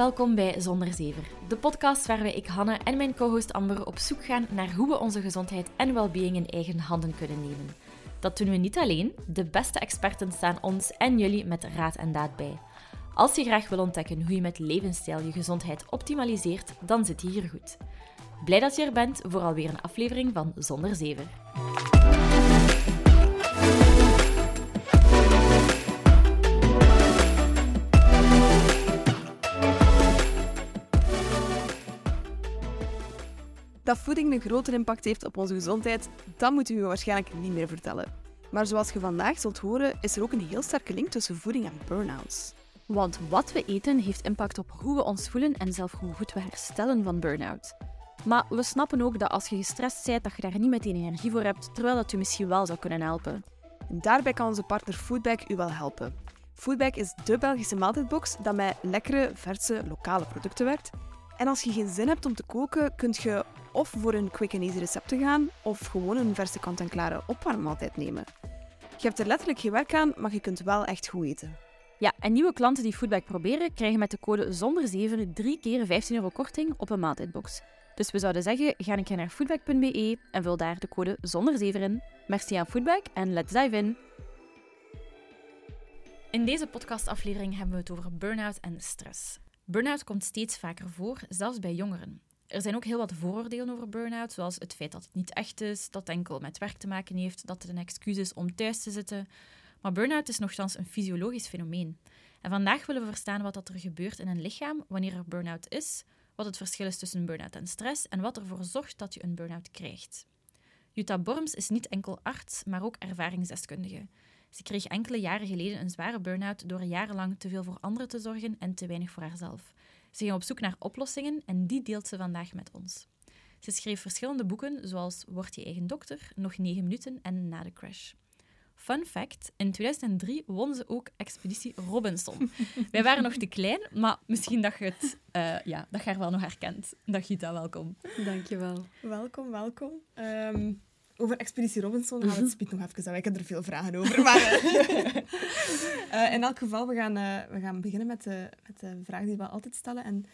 Welkom bij Zonder Zever, de podcast waarbij ik Hanne en mijn co-host Amber op zoek gaan naar hoe we onze gezondheid en well-being in eigen handen kunnen nemen. Dat doen we niet alleen, de beste experten staan ons en jullie met raad en daad bij. Als je graag wil ontdekken hoe je met levensstijl je gezondheid optimaliseert, dan zit je hier goed. Blij dat je er bent voor alweer een aflevering van Zonder Zever. Dat voeding een grotere impact heeft op onze gezondheid, dat moeten we u waarschijnlijk niet meer vertellen. Maar zoals je vandaag zult horen, is er ook een heel sterke link tussen voeding en burn-outs. Want wat we eten heeft impact op hoe we ons voelen en zelf hoe goed we herstellen van burn-out. Maar we snappen ook dat als je gestrest bent, dat je daar niet meteen energie voor hebt, terwijl dat u misschien wel zou kunnen helpen. En daarbij kan onze partner Foodbag u wel helpen. Foodbag is de Belgische maaltijdbox dat met lekkere, verse, lokale producten werkt. En als je geen zin hebt om te koken, kun je of voor een quick and easy recepten gaan, of gewoon een verse kant-en-klare opwarmmaaltijd nemen. Je hebt er letterlijk geen werk aan, maar je kunt wel echt goed eten. Ja, en nieuwe klanten die Foodbag proberen, krijgen met de code zonder 7 drie keer 15 euro korting op een maaltijdbox. Dus we zouden zeggen, ga een keer naar foodbag.be en vul daar de code zonder 7 in. Merci aan Foodbag en let's dive in! In deze podcastaflevering hebben we het over burn-out en stress. Burn-out komt steeds vaker voor, zelfs bij jongeren. Er zijn ook heel wat vooroordelen over burn-out, zoals het feit dat het niet echt is, dat het enkel met werk te maken heeft, dat het een excuus is om thuis te zitten. Maar burn-out is nogthans een fysiologisch fenomeen. En vandaag willen we verstaan wat er gebeurt in een lichaam wanneer er burn-out is, wat het verschil is tussen burn-out en stress en wat ervoor zorgt dat je een burn-out krijgt. Jutta Borms is niet enkel arts, maar ook ervaringsdeskundige. Ze kreeg enkele jaren geleden een zware burn-out door jarenlang te veel voor anderen te zorgen en te weinig voor haarzelf. Ze ging op zoek naar oplossingen en die deelt ze vandaag met ons. Ze schreef verschillende boeken, zoals Word je eigen dokter, Nog 9 minuten en Na de crash. Fun fact, in 2003 won ze ook Expeditie Robinson. Wij waren nog te klein, maar misschien dat je het uh, ja, dat je haar wel nog herkent. Dag Gita, welkom. Dankjewel. Welkom, welkom. Um, over Expeditie Robinson gaan we het nog even aan. Ik heb er veel vragen over. Maar, uh, in elk geval, we gaan, uh, we gaan beginnen met de, met de vraag die we altijd stellen. En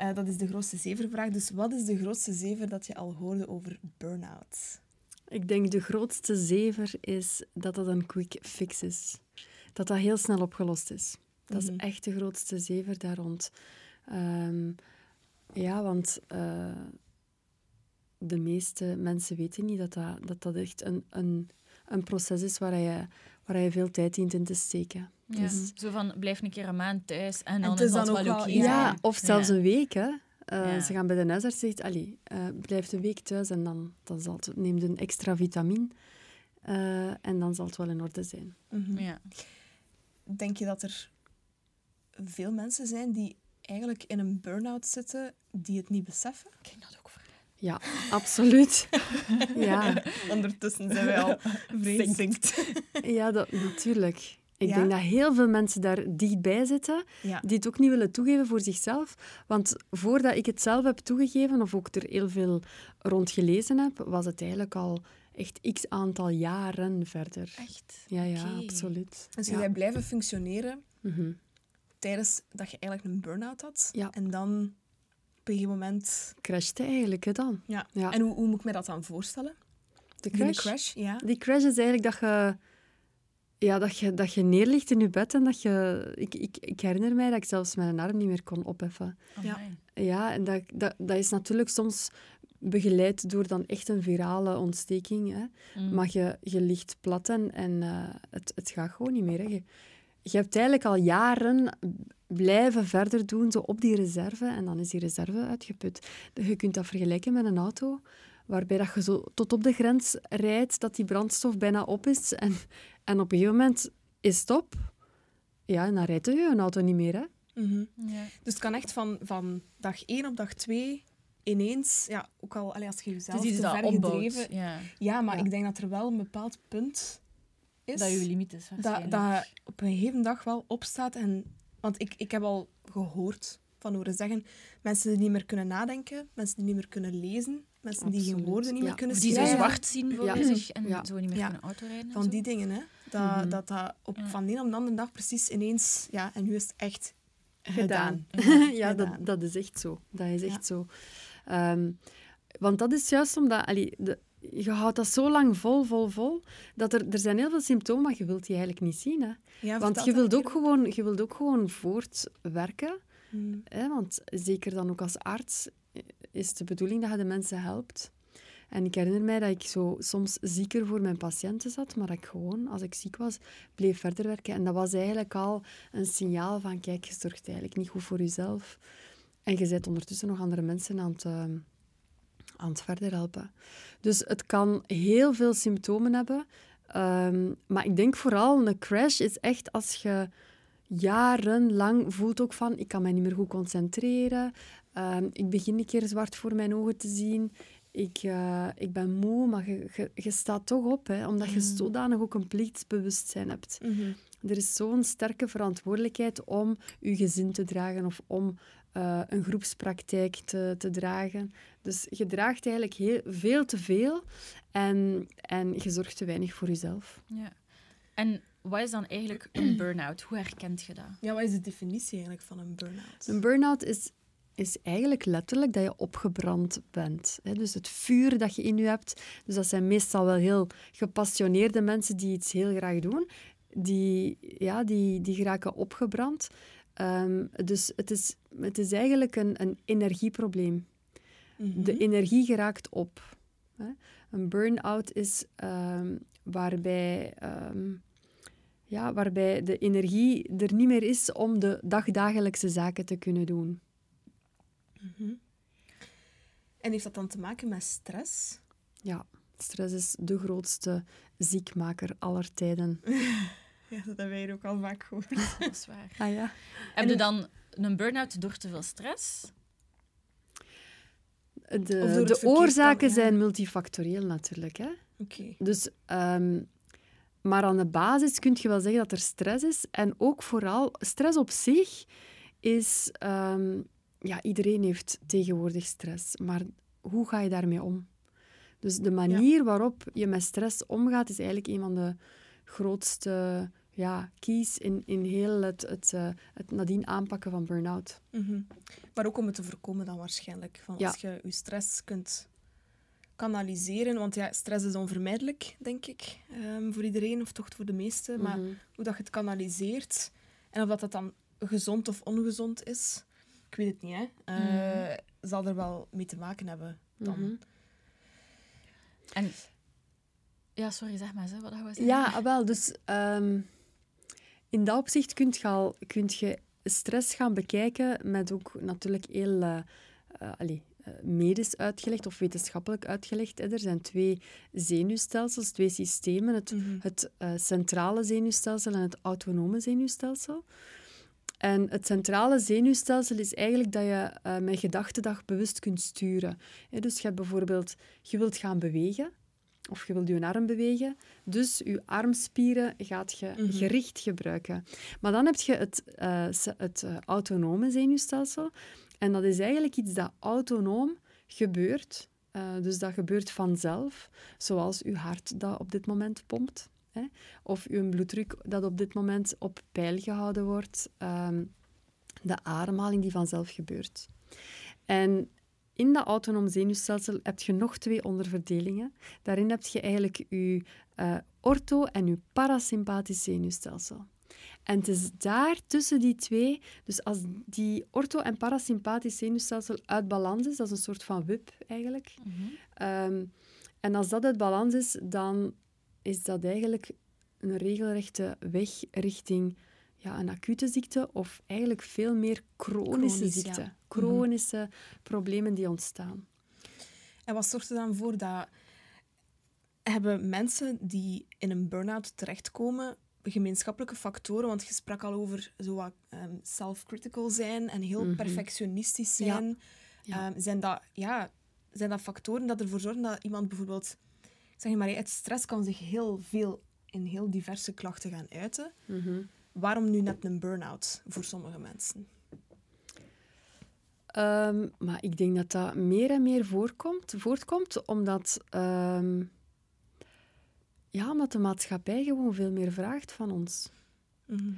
uh, dat is de grootste zevervraag. Dus wat is de grootste zever dat je al hoorde over burn-out? Ik denk de grootste zever is dat dat een quick fix is. Dat dat heel snel opgelost is. Dat mm -hmm. is echt de grootste zever daar rond. Um, ja, want de meeste mensen weten niet dat dat, dat, dat echt een, een, een proces is waar je, waar je veel tijd dient in te steken. Ja. Dus, Zo van, blijf een keer een maand thuis en dan en is dat wel oké. Okay. Ja, of zelfs ja. een week. Hè. Uh, ze gaan bij de huisarts en zegt, allee, uh, blijf een week thuis en dan, dan zal het, neem een extra vitamine uh, en dan zal het wel in orde zijn. Mm -hmm. ja. Denk je dat er veel mensen zijn die eigenlijk in een burn-out zitten die het niet beseffen? Ik denk dat ook ja, absoluut. ja. Ondertussen zijn wij al vreemd. ja, dat, natuurlijk. Ik ja? denk dat heel veel mensen daar dichtbij zitten, ja. die het ook niet willen toegeven voor zichzelf. Want voordat ik het zelf heb toegegeven, of ook er heel veel rond gelezen heb, was het eigenlijk al echt x aantal jaren verder. Echt? Ja, ja, okay. absoluut. Dus ja. jij blijven functioneren mm -hmm. tijdens dat je eigenlijk een burn-out had. En dan op een gegeven moment... Crashte eigenlijk, hè, dan. Ja. ja. En hoe, hoe moet ik me dat dan voorstellen? De crash? crash ja. Die crash is eigenlijk dat je... Ja, dat je, dat je neerligt in je bed en dat je... Ik, ik, ik herinner mij dat ik zelfs mijn arm niet meer kon opheffen. Oh, ja. Ja, en dat, dat, dat is natuurlijk soms begeleid door dan echt een virale ontsteking. Hè. Mm. Maar je, je ligt plat en, en uh, het, het gaat gewoon niet meer. Hè. Je, je hebt eigenlijk al jaren blijven verder doen zo op die reserve en dan is die reserve uitgeput. Je kunt dat vergelijken met een auto waarbij dat je zo tot op de grens rijdt, dat die brandstof bijna op is en, en op een gegeven moment is het op. Ja, en dan rijdt je een auto niet meer. Hè? Mm -hmm. ja. Dus het kan echt van, van dag 1 op dag 2 ineens, ja, ook al allee, als je jezelf te ver gedreven... Ja. ja, maar ja. ik denk dat er wel een bepaald punt is... Dat je limiet is, dat, dat op een gegeven dag wel opstaat en want ik, ik heb al gehoord van horen zeggen, mensen die niet meer kunnen nadenken, mensen die niet meer kunnen lezen, mensen Absoluut. die geen woorden niet ja. meer kunnen schrijven. Die zo zwart zien voor ja. zich en ja. zo niet meer kunnen autorijden. Van zo. die dingen, hè. Dat, mm -hmm. dat dat op, van de een op de andere dag precies ineens... Ja, en nu is het echt gedaan. ja, dat, Gedaan. dat is echt zo. Dat is echt Ja. zo. Ehm, want dat is juist omdat... allee, de, je houdt dat zo lang vol, vol, vol, dat er, er zijn heel veel symptomen, maar je wilt die eigenlijk niet zien. Hè? Ja, Want je wilt, ook gewoon, je wilt ook gewoon voortwerken. keer. Mm. Hè? Want zeker dan ook als arts eh, is de bedoeling dat je de mensen helpt. En ik herinner mij dat ik zo soms zieker voor mijn patiënten zat, maar dat ik gewoon, als ik ziek was, bleef verder werken. En dat was eigenlijk al een signaal van, kijk, je zorgt eigenlijk niet goed voor jezelf. En je bent ondertussen nog andere mensen aan het, eh, aan het verder helpen. Dus het kan heel veel symptomen hebben. Ehm, maar ik denk vooral, een crash is echt als je jarenlang voelt ook van, ik kan mij niet meer goed concentreren. Ehm, ik begin een keer zwart voor mijn ogen te zien. Ik, eh, ik ben moe, maar je, je, je staat toch op, hè, omdat je zodanig ook een plichtsbewustzijn hebt. Mhm. Er is zo'n sterke verantwoordelijkheid om je gezin te dragen of om eh, een groepspraktijk te, te dragen. Dus je draagt eigenlijk heel, veel te veel en, en je zorgt te weinig voor jezelf. Ja. En wat is dan eigenlijk een burn-out? Hoe herkent je dat? Ja, wat is de definitie eigenlijk van een burn-out? Een burn-out is, is eigenlijk letterlijk dat je opgebrand bent. Hè? Dus het vuur dat je in je hebt. Dus dat zijn meestal wel heel gepassioneerde mensen die iets heel graag doen. Die, ja, die, die geraken opgebrand. Ehm, dus het is, het is eigenlijk een, een energieprobleem. Mhm. De energie geraakt op. Hè? Een burn-out is ehm, waarbij, ehm, ja, waarbij de energie er niet meer is om de dagdagelijkse zaken te kunnen doen. Mhm. En heeft dat dan te maken met stress? Ja, stress is de grootste ziekmaker aller tijden. Ja, dat hebben wij hier ook al vaak gehoord. Dat is waar. Ah ja? Heb je dan een burn-out door te veel stress? De, de oorzaken ja. zijn multifactorieel natuurlijk. Hè? Oké. Dus, ehm, maar aan de basis kun je wel zeggen dat er stress is. En ook vooral, stress op zich is... ehm, ja, iedereen heeft tegenwoordig stress. Maar hoe ga je daarmee om? Dus de manier waarop je met stress omgaat, is eigenlijk een van de grootste ja, keys in, in heel het, het, eh, het nadien aanpakken van burn-out. Mhm. Maar ook om het te voorkomen dan waarschijnlijk. Van Ja. Als je je stress kunt kanaliseren, want ja, stress is onvermijdelijk, denk ik, ehm, voor iedereen, of toch voor de meesten. Maar Mhm. hoe dat je het kanaliseert, en of dat, dat dan gezond of ongezond is, ik weet het niet, hè. Eh, zal er wel mee te maken hebben dan. Mhm. En... Ja, sorry, zeg maar. Hè, wat gaan we zeggen? Ja, ah, wel. Dus ehm, in dat opzicht kun je, al, je stress gaan bekijken met ook natuurlijk heel eh, eh, allee, eh, medisch uitgelegd of wetenschappelijk uitgelegd. Hè. Er zijn twee zenuwstelsels, twee systemen. Het, Mhm. het centrale zenuwstelsel en het autonome zenuwstelsel. En het centrale zenuwstelsel is eigenlijk dat je eh, met gedachtedag bewust kunt sturen. Hè, dus je hebt bijvoorbeeld, je wilt gaan bewegen, of je wilt je arm bewegen, dus je armspieren gaat je Mhm. gericht gebruiken. Maar dan heb je het, eh, het eh, autonome zenuwstelsel. En dat is eigenlijk iets dat autonoom gebeurt. Eh, dus dat gebeurt vanzelf, zoals je hart dat op dit moment pompt. Hè? Of je bloeddruk dat op dit moment op peil gehouden wordt. Ehm, de ademhaling die vanzelf gebeurt. En in dat autonoom zenuwstelsel heb je nog twee onderverdelingen. Daarin heb je eigenlijk je eh, ortho- en je parasympathisch zenuwstelsel. En het is daar tussen die twee, dus als die ortho- en parasympathisch zenuwstelsel uit balans is, dat is een soort van wip eigenlijk. Mhm. Ehm, en als dat uit balans is, dan is dat eigenlijk een regelrechte weg richting ja, een acute ziekte of eigenlijk veel meer chronische Chronisch, ziekte. ja. Chronische problemen die ontstaan. En wat zorgt er dan voor dat... Hebben mensen die in een burn-out terechtkomen gemeenschappelijke factoren? Want je sprak al over zo wat ehm, self-critical zijn en heel Mhm. perfectionistisch zijn. Ja. Ehm, zijn, dat, ja, zijn dat factoren dat ervoor zorgen dat iemand bijvoorbeeld... Zeg maar, het stress kan zich heel veel in heel diverse klachten gaan uiten. Mhm. Waarom nu net een burn-out voor sommige mensen? Ehm, maar ik denk dat dat meer en meer voorkomt, voortkomt, omdat, ehm, ja, omdat de maatschappij gewoon veel meer vraagt van ons. Mhm.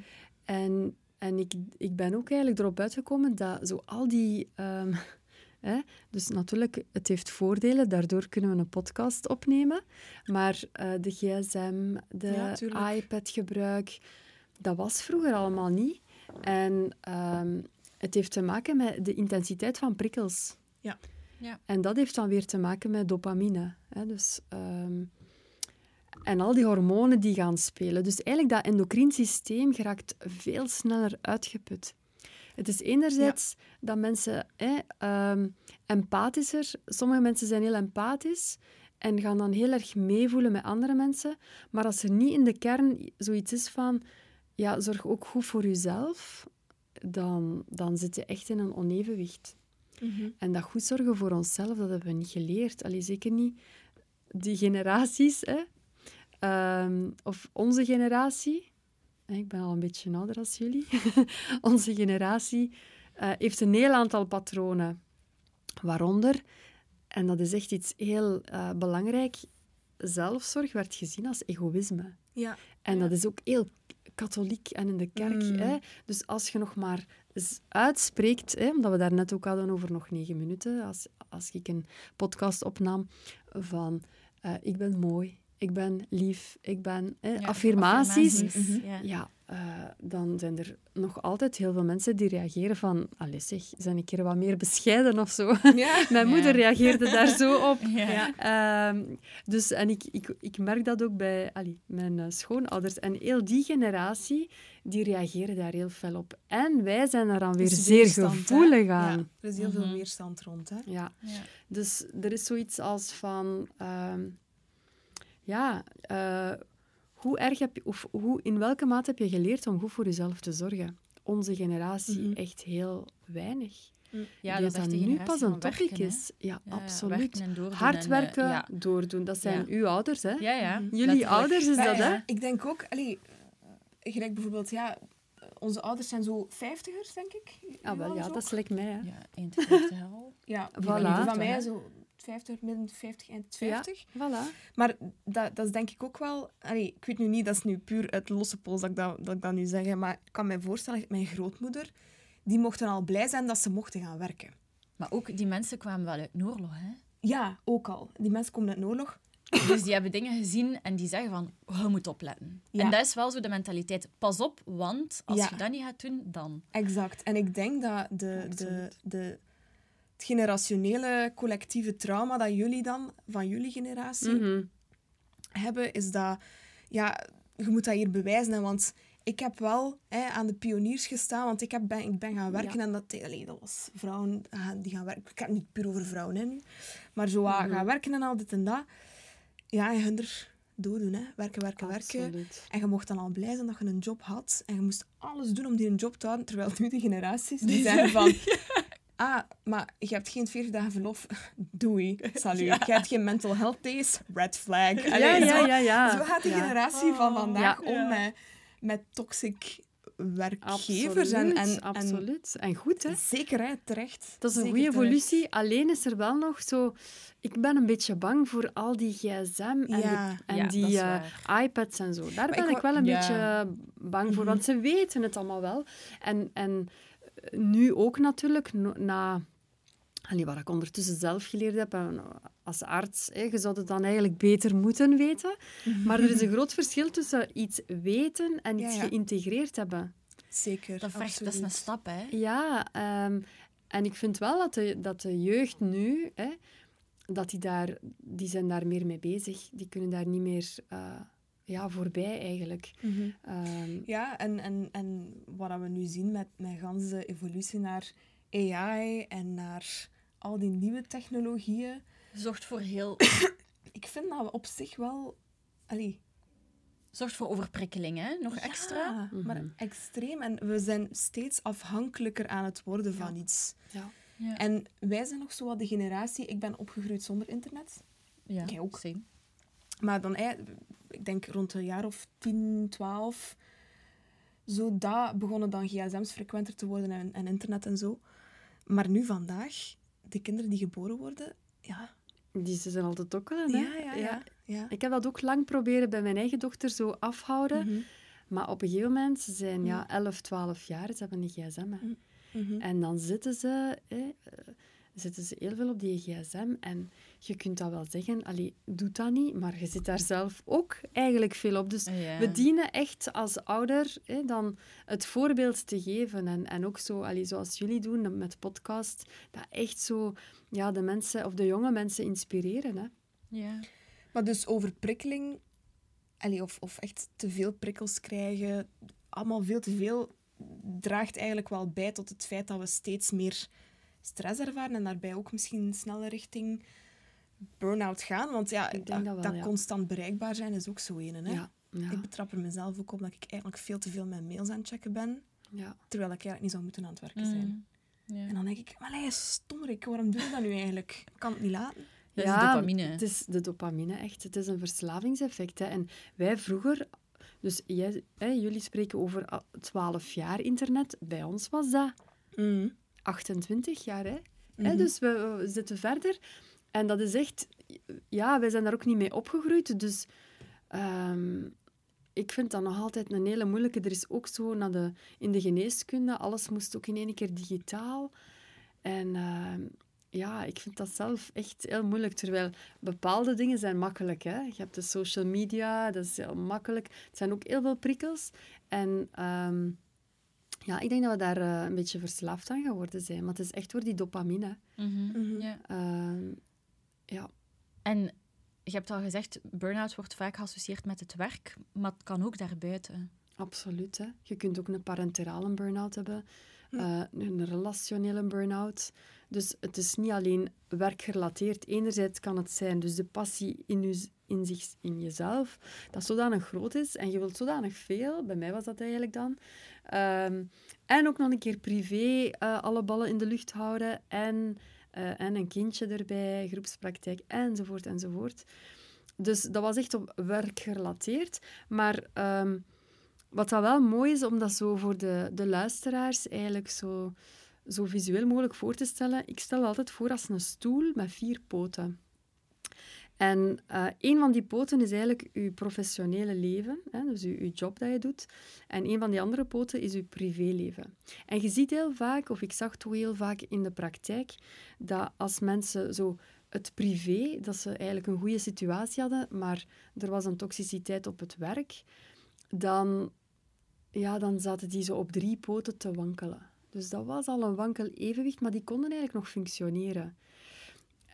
En, En ik, ik ben ook eigenlijk erop uitgekomen dat zo al die... ehm, hè, dus natuurlijk, het heeft voordelen. Daardoor kunnen we een podcast opnemen. Maar eh, de gsm, de Ja, iPad-gebruik, dat was vroeger allemaal niet. En het heeft te maken met de intensiteit van prikkels. Ja. Ja. En dat heeft dan weer te maken met dopamine. Hè? Dus, ehm, en al die hormonen die gaan spelen. Dus eigenlijk dat endocrine systeem geraakt veel sneller uitgeput. Het is enerzijds dat mensen hè, ehm, empathischer... Sommige mensen zijn heel empathisch en gaan dan heel erg meevoelen met andere mensen. Maar als er niet in de kern zoiets is van... Ja, zorg ook goed voor jezelf, dan, dan zit je echt in een onevenwicht. Mhm. En dat goed zorgen voor onszelf, dat hebben we niet geleerd. Allee, zeker niet die generaties, hè. Ehm, of onze generatie. Ik ben al een beetje ouder als jullie. onze generatie eh, heeft een heel aantal patronen. Waaronder, en dat is echt iets heel eh, belangrijk, zelfzorg werd gezien als egoïsme. Ja. En dat is ook heel katholiek en in de kerk. Mm. Hè? Dus als je nog maar uitspreekt, hè, omdat we daar net ook hadden over nog negen minuten, als, als ik een podcast opnam van eh, ik ben mooi, ik ben lief, ik ben... Ja, affirmaties. affirmaties, Mhm. ja. Ja, eh, dan zijn er nog altijd heel veel mensen die reageren van allee zeg, zijn een keer wat meer bescheiden of zo. Ja. Mijn Ja. moeder reageerde daar zo op. Ja. Ehm, dus, en ik, ik, ik merk dat ook bij allee, mijn eh, schoonouders. En heel die generatie, die reageren daar heel fel op. En wij zijn er dan weer zeer hè? gevoelig aan. Ja, er is heel veel Mhm. weerstand rond. Hè? Ja. Ja. Dus er is zoiets als van... ehm, ja, eh, hoe erg heb je... Of hoe, in welke mate heb je geleerd om goed voor jezelf te zorgen? Onze generatie Mhm. echt heel weinig. Ja, Ik dat de nu pas een topic werken, is. Ja, Ja, absoluut. werken en doordoen Hard en, eh, werken, ja. doordoen. Dat zijn Ja. uw ouders, hè? Ja, ja. Mhm. Jullie letterlijk. ouders is Maar dat, ja, hè? Ik denk ook, allee, gelijk bijvoorbeeld, ja, onze ouders zijn zo vijftigers, denk ik. Ah, wel, ja, dat is like mij, hè? Ja, 21 al. Ja, Voilà. die van- die van Toch, mij zo 50, midden 50, eind 50. Voilà. Maar dat, dat is denk ik ook wel... Allee, ik weet nu niet, dat is nu puur uit losse pols dat ik dat, dat ik dat nu zeg, maar ik kan me voorstellen, mijn grootmoeder, die mochten al blij zijn dat ze mochten gaan werken. Maar ook die mensen kwamen wel uit een oorlog, hè. Ja, ook al. Die mensen komen uit een oorlog. Dus die hebben dingen gezien en die zeggen van, je moet opletten. Ja. En dat is wel zo de mentaliteit. Pas op, want als Ja. je dat niet gaat doen, dan. Exact. En ik denk dat de, de, de, het generationele collectieve trauma dat jullie dan, van jullie generatie, Mhm. hebben, is dat... Ja, je moet dat hier bewijzen, hè, want ik heb wel hè, aan de pioniers gestaan, want ik, heb, ben, ik ben gaan werken en dat, allee, dat was vrouwen ah, die gaan werken. Ik heb het niet puur over vrouwen hè, nu, maar zo Mhm. gaan werken en al dit en dat. Ja, en hun er doordoen, hè. Werken, werken, werken. En je mocht dan al blij zijn dat je een job had. En je moest alles doen om die een job te houden. Terwijl nu de generaties die zeggen van... Ah, maar je hebt geen 40 dagen verlof. Doei, salut. Je hebt geen mental health days. Red flag. Ja, Allee, ja, zo, ja, ja. zo gaat de Ja. generatie van vandaag Ja. om met, met toxic werkgevers. Absoluut, En, en, absoluut. En goed, hè? zeker, hè, terecht. Dat is een goede terecht. evolutie. Alleen is er wel nog zo... Ik ben een beetje bang voor al die gsm en Ja. die, en Ja, die eh, iPads en zo. Daar Maar ben ik wel een Ja. beetje bang voor, Mhm. want ze weten het allemaal wel. En, en nu ook natuurlijk, na... Allee, wat ik ondertussen zelf geleerd heb, en als arts, hè, je zou het dan eigenlijk beter moeten weten. Maar er is een groot verschil tussen iets weten en iets ja. geïntegreerd hebben. Zeker, Dat, vergt, dat is een stap, hè. Ja, ehm, en ik vind wel dat de, dat de jeugd nu, hè, dat die, daar, die zijn daar meer mee bezig. Die kunnen daar niet meer eh, ja, voorbij eigenlijk. Mhm. Ehm, Ja, en, en, en wat we nu zien met, met gans de evolutie naar AI en naar al die nieuwe technologieën, Zorgt voor heel... ik vind dat we op zich wel... Allee, Zorgt voor overprikkeling, hè. Nog extra. Ja, maar Mhm. extreem. En we zijn steeds afhankelijker aan het worden van iets. ja. Ja. En wij zijn nog zo wat de generatie... Ik ben opgegroeid zonder internet. ja. Jij ook. same. Maar dan, ik denk rond een jaar of 10, 12, zo dat begonnen dan gsm's frequenter te worden en, en internet en zo. Maar nu vandaag, de kinderen die geboren worden, ja. Die ze zijn altijd tokkelen, hè? Ja, ja, ja. ja. Ik heb dat ook lang proberen bij mijn eigen dochter zo afhouden. Mhm. Maar op een gegeven moment, ze zijn ja, 11, 12 jaar, ze hebben een gsm. Hè. Mhm. En dan zitten ze, eh, zitten ze heel veel op die gsm. En je kunt dat wel zeggen, allee, doe dat niet, maar je zit daar zelf ook eigenlijk veel op. Dus Ja. we dienen echt als ouder hè, dan het voorbeeld te geven. En, en ook zo, allee, zoals jullie doen met podcast, dat echt zo ja, de mensen of de jonge mensen inspireren. Hè. Ja. Maar dus overprikkeling, allee, of, of echt te veel prikkels krijgen, allemaal veel te veel, draagt eigenlijk wel bij tot het feit dat we steeds meer stress ervaren en daarbij ook misschien sneller richting burn-out gaan. Want ja, Ik denk dat wel, ja. constant bereikbaar zijn is ook zo een. Hè? Ja, ja, Ik betrap er mezelf ook op dat ik eigenlijk veel te veel mijn mails aan het checken ben, ja. terwijl ik eigenlijk niet zou moeten aan het werken zijn. Mm. Ja. En dan denk ik, maar stommerik, waarom doe je dat nu eigenlijk? Ik kan het niet laten. Dat is dopamine. Het is de dopamine, echt. Het is een verslavingseffect. Hè. En wij vroeger... Dus jij, hè, jullie spreken over ah, 12 jaar internet. Bij ons was dat 28 jaar. Hè. Hè, Mhm. dus we, we zitten verder. En dat is echt... Ja, wij zijn daar ook niet mee opgegroeid. Dus ehm, ik vind dat nog altijd een hele moeilijke. Er is ook zo naar de, in de geneeskunde, alles moest ook in één keer digitaal. En ehm, ja, ik vind dat zelf echt heel moeilijk. Terwijl bepaalde dingen zijn makkelijk. Hè? Je hebt de social media, dat is heel makkelijk. Het zijn ook heel veel prikkels. En ehm, ja, ik denk dat we daar eh, een beetje verslaafd aan geworden zijn. Maar het is echt voor die dopamine. Mhm. Mhm. Ja. Ehm, ja. En je hebt al gezegd, burn-out wordt vaak geassocieerd met het werk, maar het kan ook daarbuiten. Absoluut. Hè. Je kunt ook een parenterale burn-out hebben, eh, een relationele burn-out. Dus het is niet alleen werkgerelateerd. Enerzijds kan het zijn, dus de passie in, in, zich, in jezelf, dat zodanig groot is en je wilt zodanig veel. Bij mij was dat eigenlijk dan. Ehm, en ook nog een keer privé eh, alle ballen in de lucht houden en, eh, en een kindje erbij, groepspraktijk enzovoort enzovoort. Dus dat was echt op werk gerelateerd. Maar ehm, wat dat wel mooi is, om dat zo voor de, de luisteraars eigenlijk zo, zo visueel mogelijk voor te stellen. Ik stel altijd voor als een stoel met vier poten. En eh een van die poten is eigenlijk je professionele leven, hè, dus je job dat je doet. En een van die andere poten is je privéleven. En je ziet heel vaak, of ik zag toch heel vaak in de praktijk, dat als mensen zo het privé, dat ze eigenlijk een goede situatie hadden, maar er was een toxiciteit op het werk, dan, ja, dan zaten die zo op drie poten te wankelen. Dus dat was al een wankel evenwicht, maar die konden eigenlijk nog functioneren.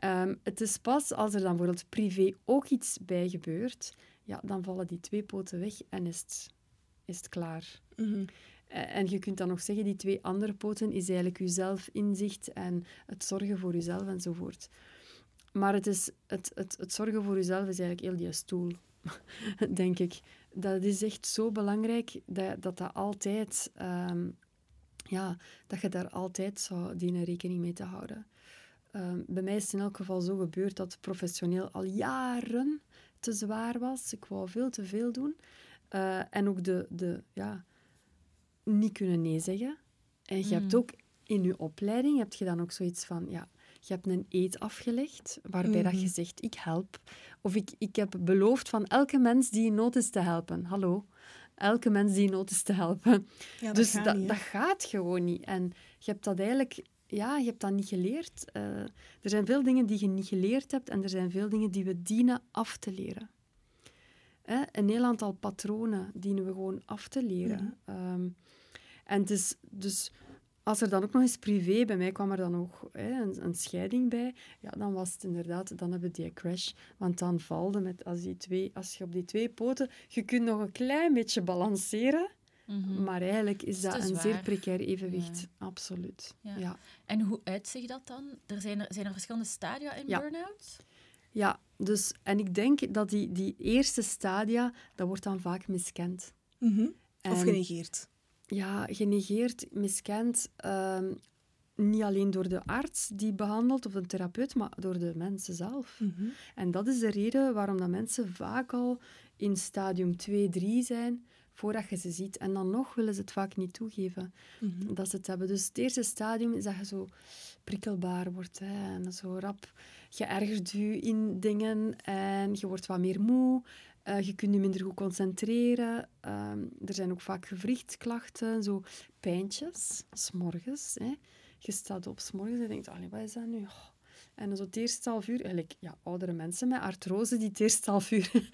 Ehm, het is pas als er dan bijvoorbeeld privé ook iets bij gebeurt, ja, dan vallen die twee poten weg en is het, is het klaar. Mhm. Eh, En je kunt dan nog zeggen, die twee andere poten is eigenlijk je zelfinzicht en het zorgen voor jezelf enzovoort. Maar het, is, het, het, het zorgen voor jezelf is eigenlijk heel die stoel, denk ik. Dat is echt zo belangrijk dat dat, dat altijd... ehm, ja, dat je daar altijd zou dienen rekening mee te houden. Ehm, bij mij is het in elk geval zo gebeurd dat professioneel al jaren te zwaar was. Ik wou veel te veel doen. Eh, en ook de, de, ja, niet kunnen nee zeggen. En je hebt Mm. ook in je opleiding, heb je dan ook zoiets van, ja, je hebt een eed afgelegd, waarbij dat je Mhm. zegt, ik help. Of ik, ik heb beloofd van elke mens die in nood is te helpen. Hallo, elke mens die in nood is te helpen. Ja, dat dus gaat dat, niet, dat gaat gewoon niet. En je hebt dat eigenlijk... Ja, je hebt dat niet geleerd. Eh, er zijn veel dingen die je niet geleerd hebt en er zijn veel dingen die we dienen af te leren. Hè? Een heel aantal patronen dienen we gewoon af te leren. Ehm, en het is dus... Als er dan ook nog eens privé, bij mij kwam er dan ook hè, een, een scheiding bij, ja, dan was het inderdaad, dan hebben we die crash. Want dan valde met, als, die twee, als je op die twee poten, je kunt nog een klein beetje balanceren, Mhm. maar eigenlijk is is dat een zeer precair evenwicht. Absoluut. Ja. Ja. Ja. En hoe uitzicht dat dan? Er zijn, er zijn er verschillende stadia in Ja. burn-out? dus, en ik denk dat die, die eerste stadia, dat wordt dan vaak miskend. Mhm. Of En- genegeerd. Ja, genegeerd, miskend. ehm, niet alleen door de arts die behandelt of de therapeut, maar door de mensen zelf. Mhm. En dat is de reden waarom dat mensen vaak al in stadium 2, 3 zijn, voordat je ze ziet. En dan nog willen ze het vaak niet toegeven Mhm. dat ze het hebben. Dus het eerste stadium is dat je zo prikkelbaar wordt. Hè, en zo rap, je ergert je in dingen en je wordt wat meer moe. Uh, je kunt je minder goed concentreren. Ehm, er zijn ook vaak gewrichtsklachten, zo pijntjes, s'morgens. Je staat op s'morgens en denkt, wat is dat nu? Oh. En zo het eerste half uur, eigenlijk, ja, oudere mensen met artrose die het eerste half uur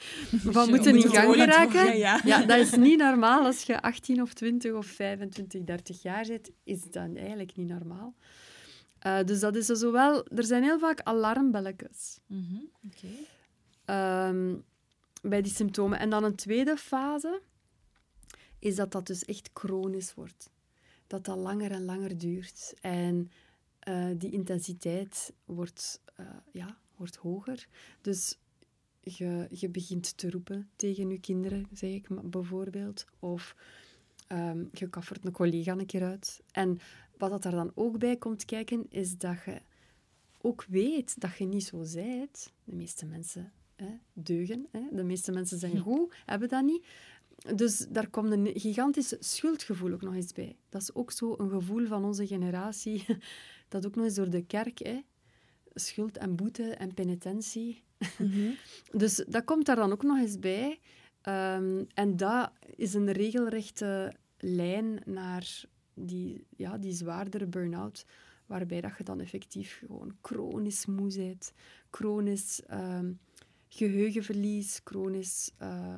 van moeten in gang geraken. Ja, ja. dat is niet normaal. Als je 18 of 20 of 25, 30 jaar zit, is dat eigenlijk niet normaal. Uh, dus dat is zo wel... Er zijn heel vaak alarmbelletjes. Mm um, bij die symptomen. En dan een tweede fase is dat dat dus echt chronisch wordt. Dat dat langer en langer duurt. En uh, die intensiteit wordt, uh, ja, wordt hoger. Dus je, je begint te roepen tegen je kinderen, zeg ik bijvoorbeeld. Of um, je kaffert een collega een keer uit. En wat dat er dan ook bij komt kijken, is dat je ook weet dat je niet zo zijt. De meeste mensen hè, deugen. Hè. De meeste mensen zijn hm. goed, hebben dat niet. Dus daar komt een gigantisch schuldgevoel ook nog eens bij. Dat is ook zo een gevoel van onze generatie, dat ook nog eens door de kerk, hè. schuld en boete en penitentie. Mhm. dus dat komt daar dan ook nog eens bij. Ehm, en dat is een regelrechte lijn naar die, ja, die zwaardere burn-out, waarbij dat je dan effectief gewoon chronisch moe bent, chronisch ehm, geheugenverlies, chronisch uh,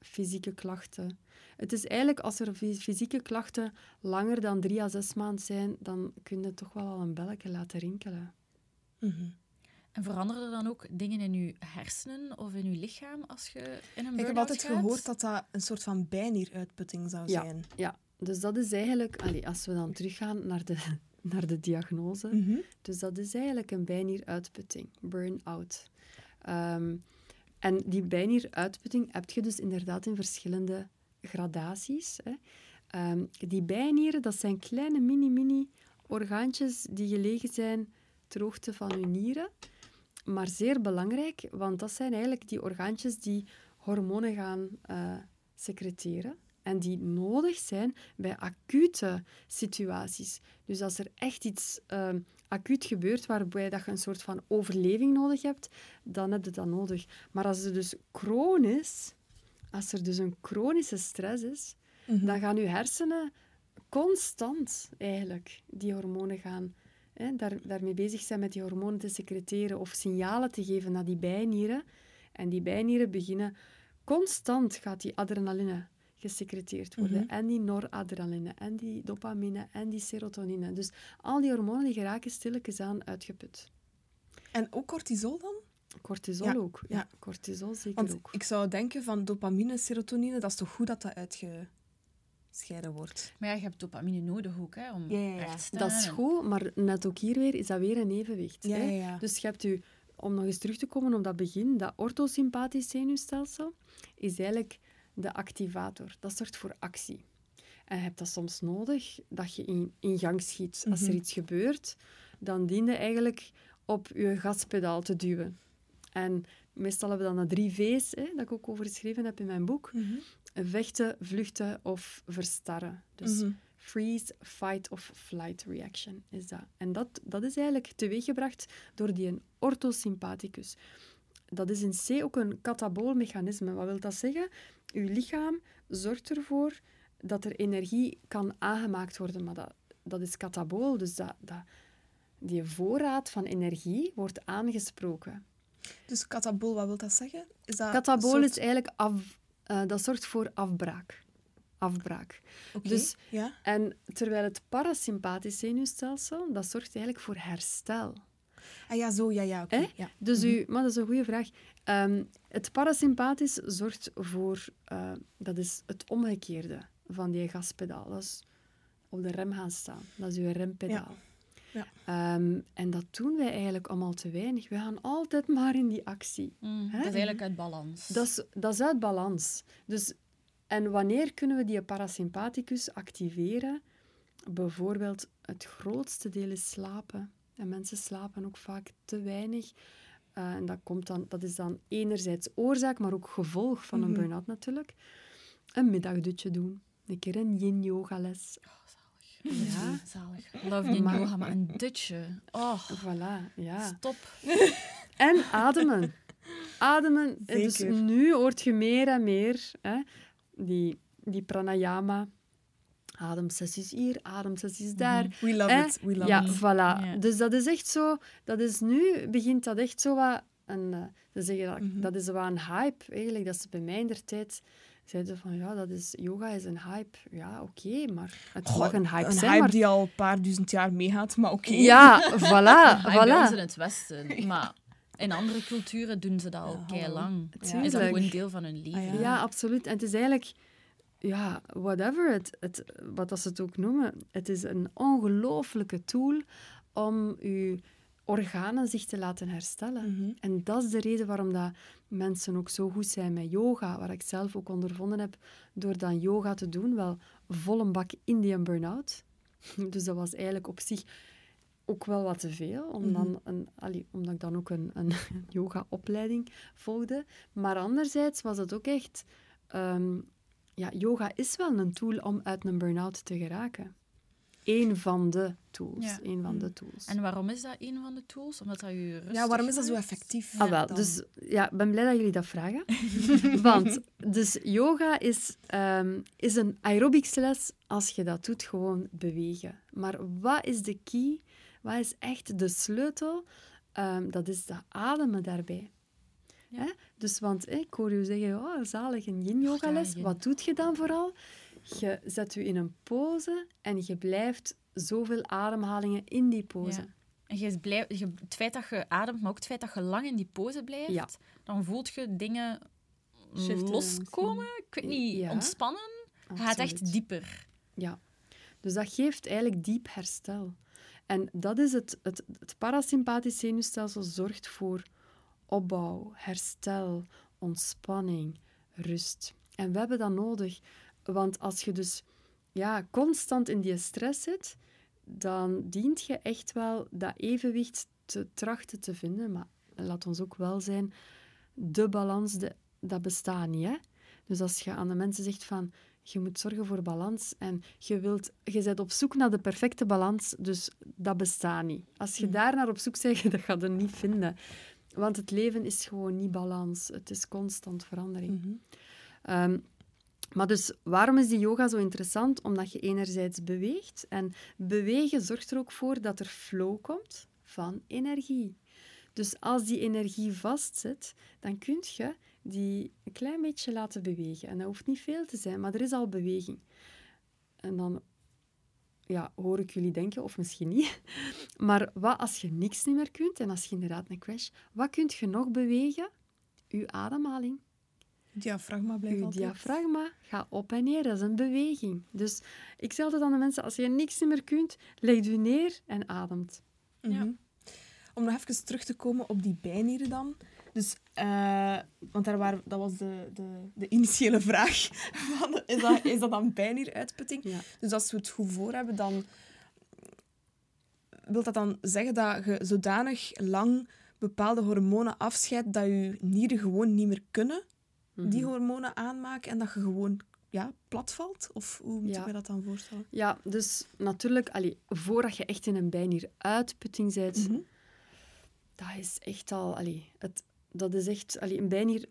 fysieke klachten. Het is eigenlijk, als er fysieke klachten langer dan drie à zes maanden zijn, dan kun je toch wel al een belletje laten rinkelen. Mm En veranderen er dan ook dingen in je hersenen of in je lichaam als je in een burn-out Ik heb altijd gehoord dat dat een soort van bijnieruitputting zou zijn. Ja, dus dat is eigenlijk, allez, als we dan teruggaan naar de, naar de diagnose, mhm. dus dat is eigenlijk een bijnieruitputting, burn-out. Ehm, en die bijnieruitputting heb je dus inderdaad in verschillende gradaties. Hè. Ehm, die bijnieren, dat zijn kleine mini-mini orgaantjes die gelegen zijn ter hoogte van uw nieren. Maar zeer belangrijk, want dat zijn eigenlijk die orgaantjes die hormonen gaan uh, secreteren en die nodig zijn bij acute situaties. Dus als er echt iets uh, acuut gebeurt waarbij dat je een soort van overleving nodig hebt, dan heb je dat nodig. Maar als er dus chronisch, als er dus een chronische stress is, mhm. dan gaan je hersenen constant eigenlijk die hormonen gaan hè, daar, daarmee bezig zijn met die hormonen te secreteren of signalen te geven naar die bijnieren. En die bijnieren beginnen constant gaat die adrenaline gesecreteerd worden. Mhm. En die noradrenaline, en die dopamine, en die serotonine. Dus al die hormonen die geraken stilletjes aan uitgeput. En ook cortisol dan? Cortisol ook, ja. Cortisol zeker Want ook. ik zou denken van dopamine, serotonine, dat is toch goed dat dat uitgescheiden wordt? Maar ja, je hebt dopamine nodig ook, hè, om ja, echt te Dat is goed, maar net ook hier weer is dat weer een evenwicht. Hè? Dus je hebt u, om nog eens terug te komen op dat begin, dat orthosympathisch zenuwstelsel is eigenlijk de activator. Dat zorgt voor actie. En je hebt dat soms nodig, dat je in, in gang schiet. Als er mhm. iets gebeurt, dan dient je eigenlijk op je gaspedaal te duwen. En meestal hebben we dan de drie V's, hè, dat ik ook over geschreven heb in mijn boek. Mhm. Vechten, vluchten of verstarren. Dus mhm. freeze, fight of flight reaction is dat. En dat, dat is eigenlijk teweeggebracht door die orthosympathicus. Dat is in C ook een katabool mechanisme. Wat wil dat zeggen? Uw lichaam zorgt ervoor dat er energie kan aangemaakt worden, maar dat, dat is katabool, dus dat, dat, die voorraad van energie wordt aangesproken. Dus katabool, wat wil dat zeggen? Is dat katabool is eigenlijk af, uh, dat zorgt voor afbraak. Afbraak. Okay, dus, ja. En terwijl het parasympathisch zenuwstelsel, dat zorgt eigenlijk voor herstel. Ah ja, zo, ja, ja, oké. Ja. Dus u, mhm. maar dat is een goede vraag. Ehm, het parasympathisch zorgt voor, uh, dat is het omgekeerde van die gaspedaal. Dat is op de rem gaan staan. Dat is uw rempedaal. Ja. Um, en dat doen wij eigenlijk allemaal te weinig. We gaan altijd maar in die actie. Mm, dat is eigenlijk uit balans. Dat is, dat is uit balans. Dus, en wanneer kunnen we die parasympathicus activeren? Bijvoorbeeld, het grootste deel is slapen. En mensen slapen ook vaak te weinig. Uh, en dat, komt dan, dat is dan enerzijds oorzaak, maar ook gevolg van een mm burn-out natuurlijk. Een middagdutje doen. Een keer een yin-yoga les. Oh, zalig. Ja. Zalig. Love yin yoga, maar een dutje. Oh. Voilà, ja. Stop. En ademen. ademen. En Dus Zeker. nu hoort je meer en meer hè, die, die pranayama. Ademsessies hier, ademsessies daar. We love Eh, it. We love Ja, it. voilà. Dus dat is echt zo... Dat is nu, begint dat echt zo wat... Een, eh, ze zeggen dat, Mhm. dat is wel een hype, eigenlijk. Dat ze bij mij in der tijd zeiden van, ja, dat is, yoga is een hype. Ja, oké, maar het Goh, mag een hype een zijn, hype maar... die al een paar duizend jaar meegaat, maar oké. Ja, voilà, Ah, bij ons in voilà. het Westen. Maar in andere culturen doen ze dat al Ja, lang. Ja. Is dat Tuurlijk. gewoon deel van hun leven? Ah, ja. Ja, absoluut. En het is eigenlijk... Ja, whatever, het, het, wat dat ze het ook noemen. Het is een ongelooflijke tool om je organen zich te laten herstellen. Mhm. En dat is de reden waarom dat mensen ook zo goed zijn met yoga, waar ik zelf ook ondervonden heb door dan yoga te doen, wel vol een bak Indian burn-out. Dus dat was eigenlijk op zich ook wel wat te veel, om dan een, allee, omdat ik dan ook een, een yoga-opleiding volgde. Maar anderzijds was het ook echt... ehm, ja, yoga is wel een tool om uit een burn-out te geraken. Eén van de tools. Ja. Eén van de tools. En waarom is dat een van de tools? Omdat dat je rustig Ja, waarom is dat zo effectief? Ah, wel. dan? Dus ja, ik ben blij dat jullie dat vragen. Want dus yoga is, ehm, is een aerobicsles als je dat doet, gewoon bewegen. Maar wat is de key? Wat is echt de sleutel? Ehm, dat is dat ademen daarbij. Ja. Hè? Dus, want ik hoor je zeggen, oh, zalig, een yin-yoga-les. Wat doet je dan vooral? Je zet je in een pose en je blijft zoveel ademhalingen in die pose. Ja. En je blijf, je, het feit dat je ademt, maar ook het feit dat je lang in die pose blijft, Ja. dan voelt je dingen Shiften loskomen. Ik weet niet, Ja. ontspannen. Je gaat echt dieper. Ja, dus dat geeft eigenlijk diep herstel. En dat is het, het, het parasympathisch zenuwstelsel zorgt voor opbouw, herstel, ontspanning, rust. En we hebben dat nodig, want als je dus ja, constant in die stress zit, dan dient je echt wel dat evenwicht te trachten te vinden. Maar laat ons ook wel zijn, de balans, de, dat bestaat niet. Hè? Dus als je aan de mensen zegt van, je moet zorgen voor balans en je, wilt, je bent op zoek naar de perfecte balans, dus dat bestaat niet. Als je daar naar op zoek bent, dat ga je niet vinden. Want het leven is gewoon niet balans. Het is constant verandering. Mhm. Ehm, maar dus, waarom is die yoga zo interessant? Omdat je enerzijds beweegt. En bewegen zorgt er ook voor dat er flow komt van energie. Dus als die energie vastzit, dan kun je die een klein beetje laten bewegen. En dat hoeft niet veel te zijn, maar er is al beweging. En dan ja, hoor ik jullie denken, of misschien niet. Maar wat als je niks niet meer kunt en als je inderdaad een crash, wat kun je nog bewegen? Uw ademhaling. Diafragma blijft Uw altijd. diafragma gaat op en neer, dat is een beweging. Dus ik zeg altijd aan de mensen, als je niks meer kunt, leg je neer en ademt. Mhm. Ja. Om nog even terug te komen op die bijnieren dan. Dus, eh, want daar waren, dat was de, de, de initiële vraag. Van, is, dat, is dat dan bijnieruitputting? Ja. Dus als we het goed voor hebben, dan wil dat dan zeggen dat je zodanig lang bepaalde hormonen afscheidt dat je nieren gewoon niet meer kunnen die Mhm. hormonen aanmaken en dat je gewoon ja, platvalt? Of hoe moet Ja. ik me dat dan voorstellen? Ja, dus natuurlijk, allee, voordat je echt in een bijnieruitputting bent, Mhm. dat is echt al... Allee, het, dat is echt... Allee, een bijnier...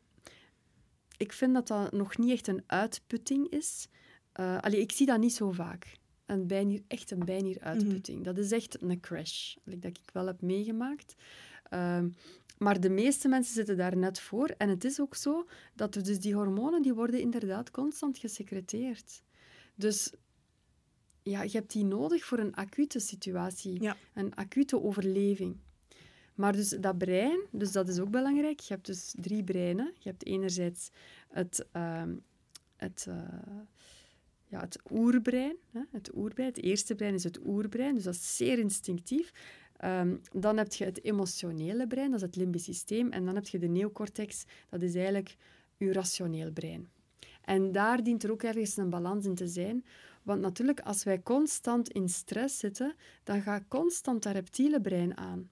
Ik vind dat dat nog niet echt een uitputting is. Eh allee, ik zie dat niet zo vaak. Een bijnier, echt een bijnieruitputting. Dat is echt een crash, dat ik wel heb meegemaakt. Ehm, maar de meeste mensen zitten daar net voor. En het is ook zo dat we dus die hormonen die worden inderdaad constant gesecreteerd. Dus ja, je hebt die nodig voor een acute situatie, Ja. een acute overleving. Maar dus dat brein, dus dat is ook belangrijk. Je hebt dus drie breinen. Je hebt enerzijds het, ehm, het, eh, ja, het oerbrein. Hè? Het oerbrein. Het eerste brein is het oerbrein, dus dat is zeer instinctief. Ehm, dan heb je het emotionele brein, dat is het limbisch systeem. En dan heb je de neocortex, dat is eigenlijk je rationeel brein. En daar dient er ook ergens een balans in te zijn. Want natuurlijk, als wij constant in stress zitten, dan gaat constant dat reptiele brein aan.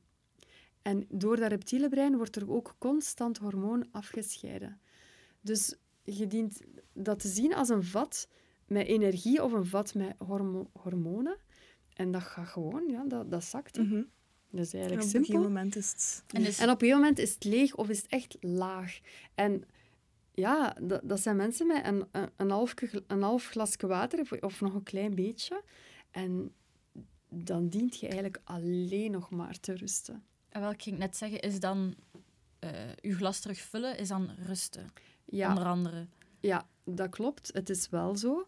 En door dat reptiele brein wordt er ook constant hormoon afgescheiden. Dus je dient dat te zien als een vat met energie of een vat met hormo- hormonen. En dat gaat gewoon, ja, dat, dat zakt. Mhm. Dat is En eigenlijk op een gegeven simpel. moment is het... En dus- En op een moment is het leeg of is het echt laag. En ja, dat, dat zijn mensen met een, een, een, half, een half glasje water of, of nog een klein beetje. En dan dient je eigenlijk alleen nog maar te rusten. En wat ik net zeggen, is dan eh uw glas terugvullen, is dan rusten. Ja, Onder andere. ja, dat klopt. Het is wel zo.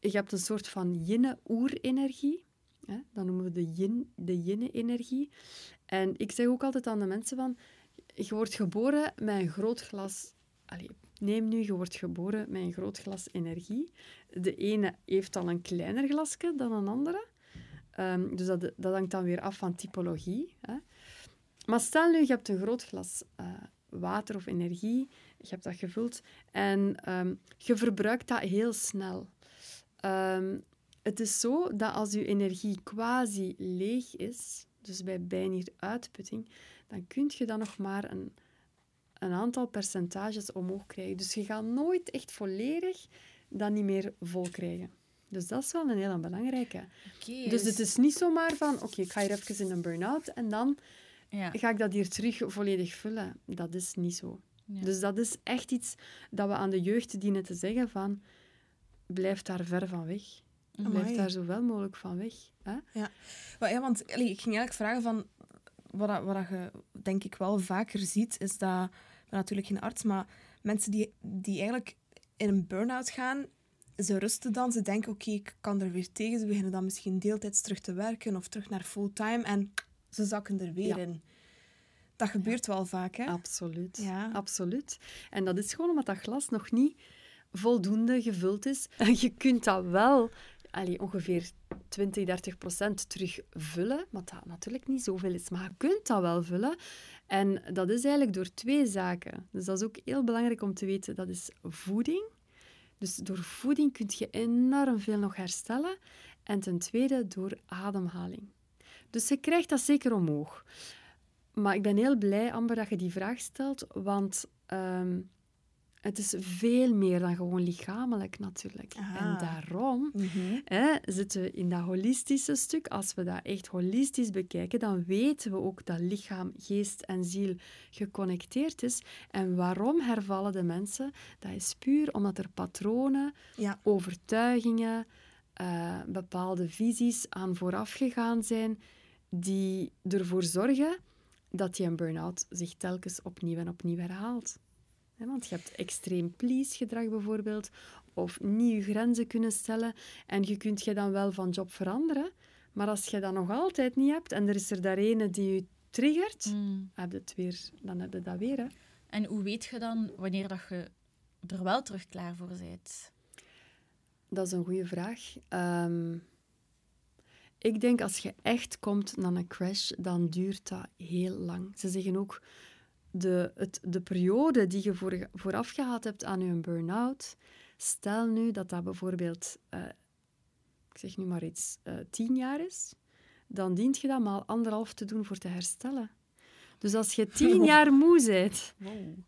Je hebt een soort van yin-oerenergie. hè, Dat noemen we de yin, de yin-energie. En ik zeg ook altijd aan de mensen van... Je wordt geboren met een groot glas... Allee, neem nu, je wordt geboren met een groot glas energie. De ene heeft al een kleiner glasje dan een andere. Ehm, dus dat, dat hangt dan weer af van typologie. Hè. Maar stel nu, je hebt een groot glas eh, water of energie. Je hebt dat gevuld. En ehm, je verbruikt dat heel snel. Ehm, het is zo dat als je energie quasi leeg is, dus bij bijna uitputting, dan kun je dan nog maar een, een aantal percentages omhoog krijgen. Dus je gaat nooit echt volledig dat niet meer vol krijgen. Dus dat is wel een heel belangrijke. Oké, Dus het is niet zomaar van, oké, ik ga hier even in een burn-out en dan Ja. ga ik dat hier terug volledig vullen. Dat is niet zo. Ja. Dus dat is echt iets dat we aan de jeugd dienen te zeggen van, blijf daar ver van weg. Blijf Amai. daar zo wel mogelijk van weg. Hè? Maar ja, want ik ging eigenlijk vragen van... Wat, wat dat je denk ik wel vaker ziet, is dat... Ik ben natuurlijk geen arts, maar mensen die, die eigenlijk in een burn-out gaan, ze rusten dan. Ze denken, oké, ik kan er weer tegen. Ze beginnen dan misschien deeltijds terug te werken of terug naar fulltime. En ze zakken er weer Ja. in. Dat gebeurt wel vaak, hè? Absoluut. Ja. Absoluut. En dat is gewoon omdat dat glas nog niet voldoende gevuld is. En je kunt dat wel allee, ongeveer 20, 30 procent terugvullen, wat dat natuurlijk niet zoveel is. Maar je kunt dat wel vullen. En dat is eigenlijk door twee zaken. Dus dat is ook heel belangrijk om te weten. Dat is voeding. Dus door voeding kun je enorm veel nog herstellen. En ten tweede door ademhaling. Dus je krijgt dat zeker omhoog. Maar ik ben heel blij, Amber, dat je die vraag stelt, want ehm, het is veel meer dan gewoon lichamelijk natuurlijk. Aha. En daarom Mhm. hè, zitten we in dat holistische stuk. Als we dat echt holistisch bekijken, dan weten we ook dat lichaam, geest en ziel geconnecteerd is. En waarom hervallen de mensen? Dat is puur omdat er patronen, Ja. overtuigingen, eh, bepaalde visies aan vooraf gegaan zijn, die ervoor zorgen dat je een burn-out zich telkens opnieuw en opnieuw herhaalt. Want je hebt extreem please-gedrag bijvoorbeeld, of niet je grenzen kunnen stellen. En je kunt je dan wel van job veranderen, maar als je dat nog altijd niet hebt en er is er daar ene die je triggert, Mm. heb je het weer, dan heb je dat weer. Hè. En hoe weet je dan wanneer dat je er wel terug klaar voor bent? Dat is een goede vraag. Ehm, ik denk als je echt komt naar een crash, dan duurt dat heel lang. Ze zeggen ook, de, het, de periode die je voor, vooraf gehad hebt aan je burn-out, stel nu dat dat bijvoorbeeld, eh, ik zeg nu maar iets, eh, tien jaar is, dan dient je dat maar anderhalf te doen voor te herstellen. Dus als je tien jaar moe bent, Wow.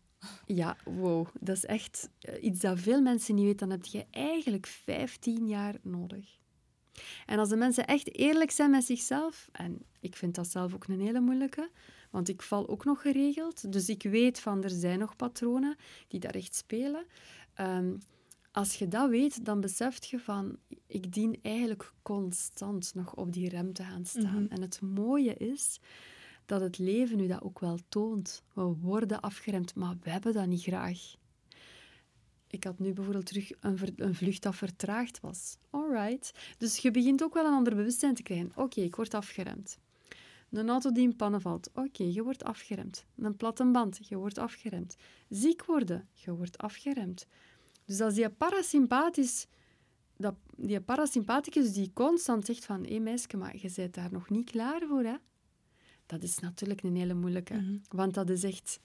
ja, wow. Dat is echt eh, iets dat veel mensen niet weten. Dan heb je eigenlijk 15 jaar nodig. En als de mensen echt eerlijk zijn met zichzelf, en ik vind dat zelf ook een hele moeilijke, want ik val ook nog geregeld, dus ik weet van er zijn nog patronen die daar echt spelen. Ehm, als je dat weet, dan beseft je van, ik dien eigenlijk constant nog op die rem te gaan staan. Mhm. En het mooie is dat het leven nu dat ook wel toont. We worden afgeremd, maar we hebben dat niet graag. Ik had nu bijvoorbeeld terug een, ver- een vlucht dat vertraagd was. Alright. Dus je begint ook wel een ander bewustzijn te krijgen. Oké, ik word afgeremd. Een auto die in pannen valt. Oké, je wordt afgeremd. Een platte band. Je wordt afgeremd. Ziek worden. Je wordt afgeremd. Dus als die parasympathisch... Dat, die parasympathicus die constant zegt van... Hé meisje, maar je bent daar nog niet klaar voor, hè? Dat is natuurlijk een hele moeilijke. Mhm. Want dat is echt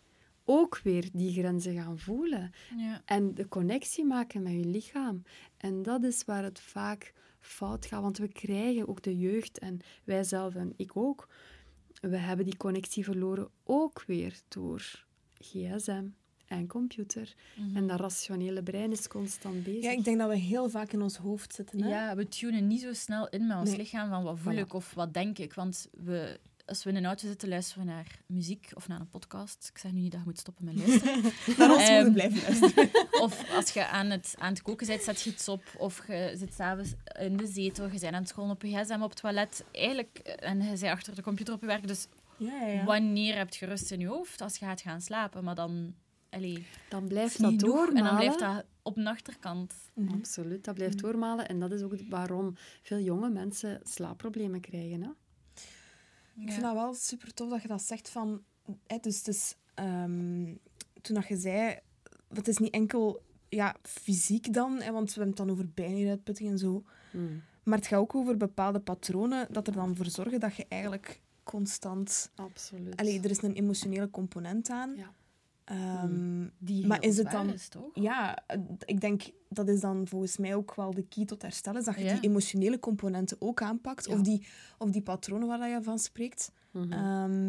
ook weer die grenzen gaan voelen. Ja. En de connectie maken met je lichaam. En dat is waar het vaak fout gaat. Want we krijgen ook de jeugd, en wij zelf en ik ook, we hebben die connectie verloren ook weer door gsm en computer. Mhm. En dat rationele brein is constant bezig. Ja, ik denk dat we heel vaak in ons hoofd zitten. Hè? Ja, we tunen niet zo snel in met ons Nee. lichaam van wat voel Voilà. ik of wat denk ik. Want we, als we in een auto zitten, luisteren we naar muziek of naar een podcast. Ik zeg nu niet dat je moet stoppen met luisteren. Naar ons moeten blijven luisteren. Of als je aan het, aan het koken bent, zet je iets op. Of je zit s'avonds in de zetel, je bent aan het scrollen op je gsm op het toilet. Eigenlijk, en je bent achter de computer op je werk. Dus Ja, ja, wanneer heb je rust in je hoofd? Als je gaat gaan slapen. Maar dan... Allee, Dan blijft dat doormalen. En dan blijft dat op een achterkant. Mhm. Absoluut, dat blijft doormalen. En dat is ook waarom veel jonge mensen slaapproblemen krijgen. Hè? Ik vind dat wel super tof dat je dat zegt van... Hè, dus het is, ehm, toen dat je zei... Het is niet enkel ja, fysiek dan, hè, want we hebben het dan over bijnieruitputting en zo. Mm, Maar het gaat ook over bepaalde patronen dat er dan voor zorgen dat je eigenlijk constant... absoluut. Allee, er is een emotionele component aan. Ja. Ehm, Die Maar is het dan- Is, toch? ja, eh, ik denk dat is dan volgens mij ook wel de key tot herstel, is dat je Ja. die emotionele componenten ook aanpakt. Ja. Of, die, of die patronen waar je van spreekt. Mhm. Ehm,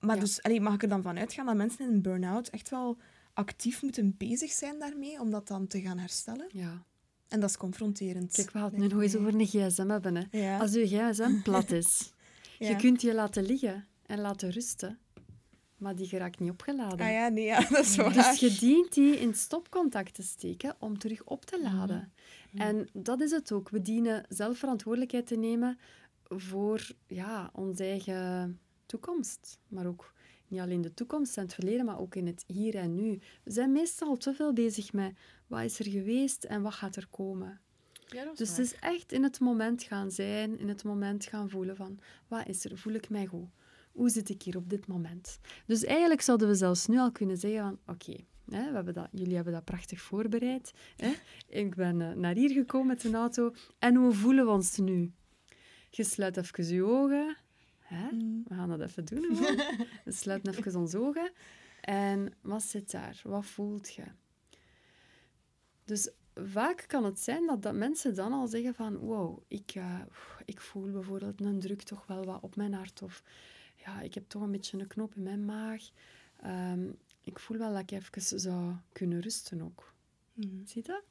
maar Ja. dus allee, mag ik er dan van uitgaan dat mensen in een burn-out echt wel actief moeten bezig zijn daarmee om dat dan te gaan herstellen? ja. En dat is confronterend. Kijk, we gaan het nog eens over een gsm hebben. Hè. Als uw gsm plat is, je kunt je laten liggen en laten rusten, maar die geraakt niet opgeladen. Ah ja, nee, ja, dat is waar. Dus je dient die in stopcontact te steken om terug op te Mhm. laden. En dat is het ook. We dienen zelf verantwoordelijkheid te nemen voor ja, onze eigen toekomst. Maar ook niet alleen de toekomst en het verleden, maar ook in het hier en nu. We zijn meestal te veel bezig met wat is er geweest en wat gaat er komen. Ja, dat is Dus het is echt in het moment gaan zijn, in het moment gaan voelen van wat is er, voel ik mij goed? Hoe zit ik hier op dit moment? Dus eigenlijk zouden we zelfs nu al kunnen zeggen van oké, we hebben dat, jullie hebben dat prachtig voorbereid. Ik ben eh, naar hier gekomen met een auto en hoe voelen we ons nu? Je sluit even je ogen. Mm. We gaan dat even doen. We sluiten even onze ogen. En wat zit daar? Wat voelt je? Dus vaak kan het zijn dat, dat mensen dan al zeggen van wow, ik, eh, ik voel bijvoorbeeld een druk toch wel wat op mijn hart. Of ja, ik heb toch een beetje een knoop in mijn maag. Ehm, ik voel wel dat ik even zou kunnen rusten ook. Mm. Zie je dat?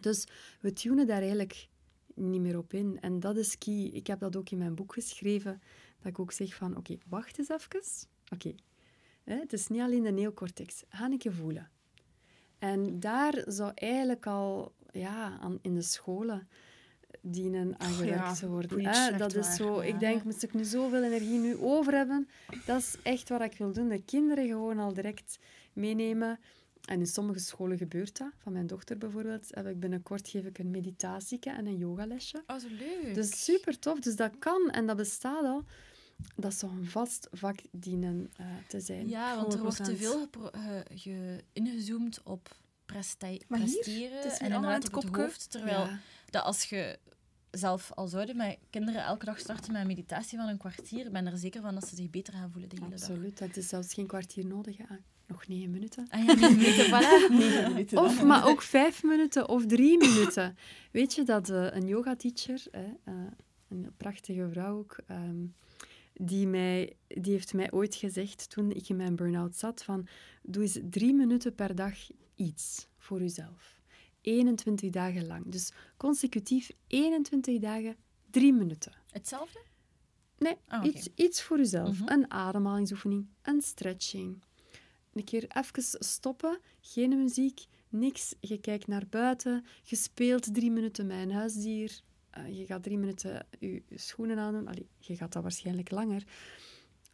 Dus we tunen daar eigenlijk niet meer op in. En dat is key. Ik heb dat ook in mijn boek geschreven. Dat ik ook zeg van, oké, wacht eens even. Oké, het is niet alleen de neocortex. Ga ik je voelen. En daar zou eigenlijk al ja, aan, in de scholen dienen aan Oh, ja, te worden. preach, dat is waar, zo, ja. ik denk, moest ik nu zoveel energie nu over hebben, dat is echt wat ik wil doen. De kinderen gewoon al direct meenemen. En in sommige scholen gebeurt dat. Van mijn dochter bijvoorbeeld heb ik binnenkort geef ik een meditatieke en een yogalesje. Oh, zo leuk. Dus super tof. Dus dat kan en dat bestaat al. Dat zou een vast vak dienen eh, te zijn. Ja, want er wordt te 100%. veel ge- ingezoomd op hier, presteren het is en inderdaad het het hoofd. Terwijl Ja. dat als je zelf al zouden met kinderen elke dag starten met een meditatie van een kwartier, ben er zeker van dat ze zich beter gaan voelen de hele dag. Absoluut. Dat is zelfs geen kwartier nodig. Nog negen minuten. Ah ja, nee, nee, voilà. Negen minuten dan. Of, maar ook vijf minuten of drie minuten. Weet je dat eh, een yoga-teacher, eh, een prachtige vrouw ook, ehm, die, mij, die heeft mij ooit gezegd toen ik in mijn burn-out zat, van doe eens drie minuten per dag iets voor jezelf. 21 dagen lang. Dus consecutief 21 dagen, drie minuten. Hetzelfde? Nee, Ah, iets, iets voor jezelf. Mhm. Een ademhalingsoefening, een stretching. Een keer even stoppen, geen muziek, niks. Je kijkt naar buiten, je speelt drie minuten met een huisdier. eh, je gaat drie minuten je, je schoenen aandoen. Allee, je gaat dat waarschijnlijk langer.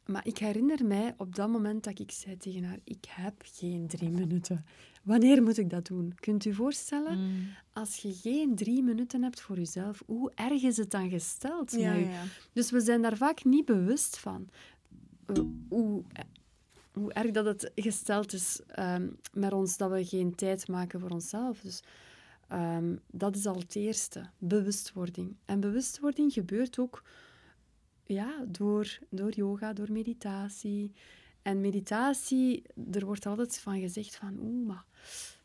Maar ik herinner mij op dat moment dat ik zei tegen haar, ik heb geen drie minuten. Wanneer moet ik dat doen? Kunt u voorstellen? Mm. Als je geen drie minuten hebt voor jezelf, hoe erg is het dan gesteld Ja, met u? ja. Dus we zijn daar vaak niet bewust van. eh, hoe, hoe erg dat het gesteld is ehm, met ons, dat we geen tijd maken voor onszelf. Dus ehm, dat is al het eerste, bewustwording. En bewustwording gebeurt ook ja, door, door yoga, door meditatie. En meditatie, er wordt altijd van gezegd van, oeh, maar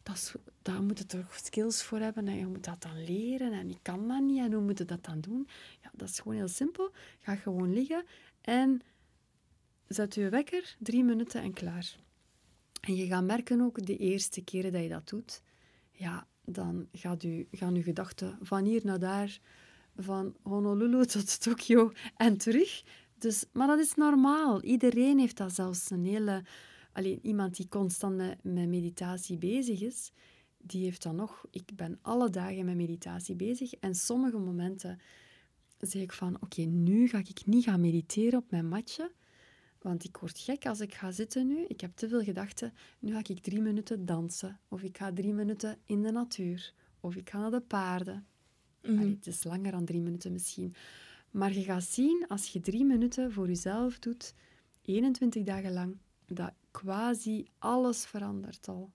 dat daar moet je toch skills voor hebben en je moet dat dan leren en ik kan dat niet en hoe moet je dat dan doen? Ja, dat is gewoon heel simpel. Ga gewoon liggen en zet je wekker, drie minuten en klaar. En je gaat merken ook de eerste keren dat je dat doet, ja, dan gaat u, gaan je gedachten van hier naar daar, van Honolulu tot Tokio en terug Dus, maar dat is normaal. Iedereen heeft dat zelfs. Een hele, alleen, iemand die constant met, met meditatie bezig is, die heeft dan nog... Ik ben alle dagen met meditatie bezig. En sommige momenten zeg ik van... Oké, nu ga ik niet gaan mediteren op mijn matje. Want ik word gek als ik ga zitten nu. Ik heb te veel gedachten. Nu ga ik drie minuten dansen. Of ik ga drie minuten in de natuur. Of ik ga naar de paarden. Mhm. Allee, het is langer dan drie minuten misschien. Maar je gaat zien, als je drie minuten voor jezelf doet, 21 dagen lang, dat quasi alles verandert al.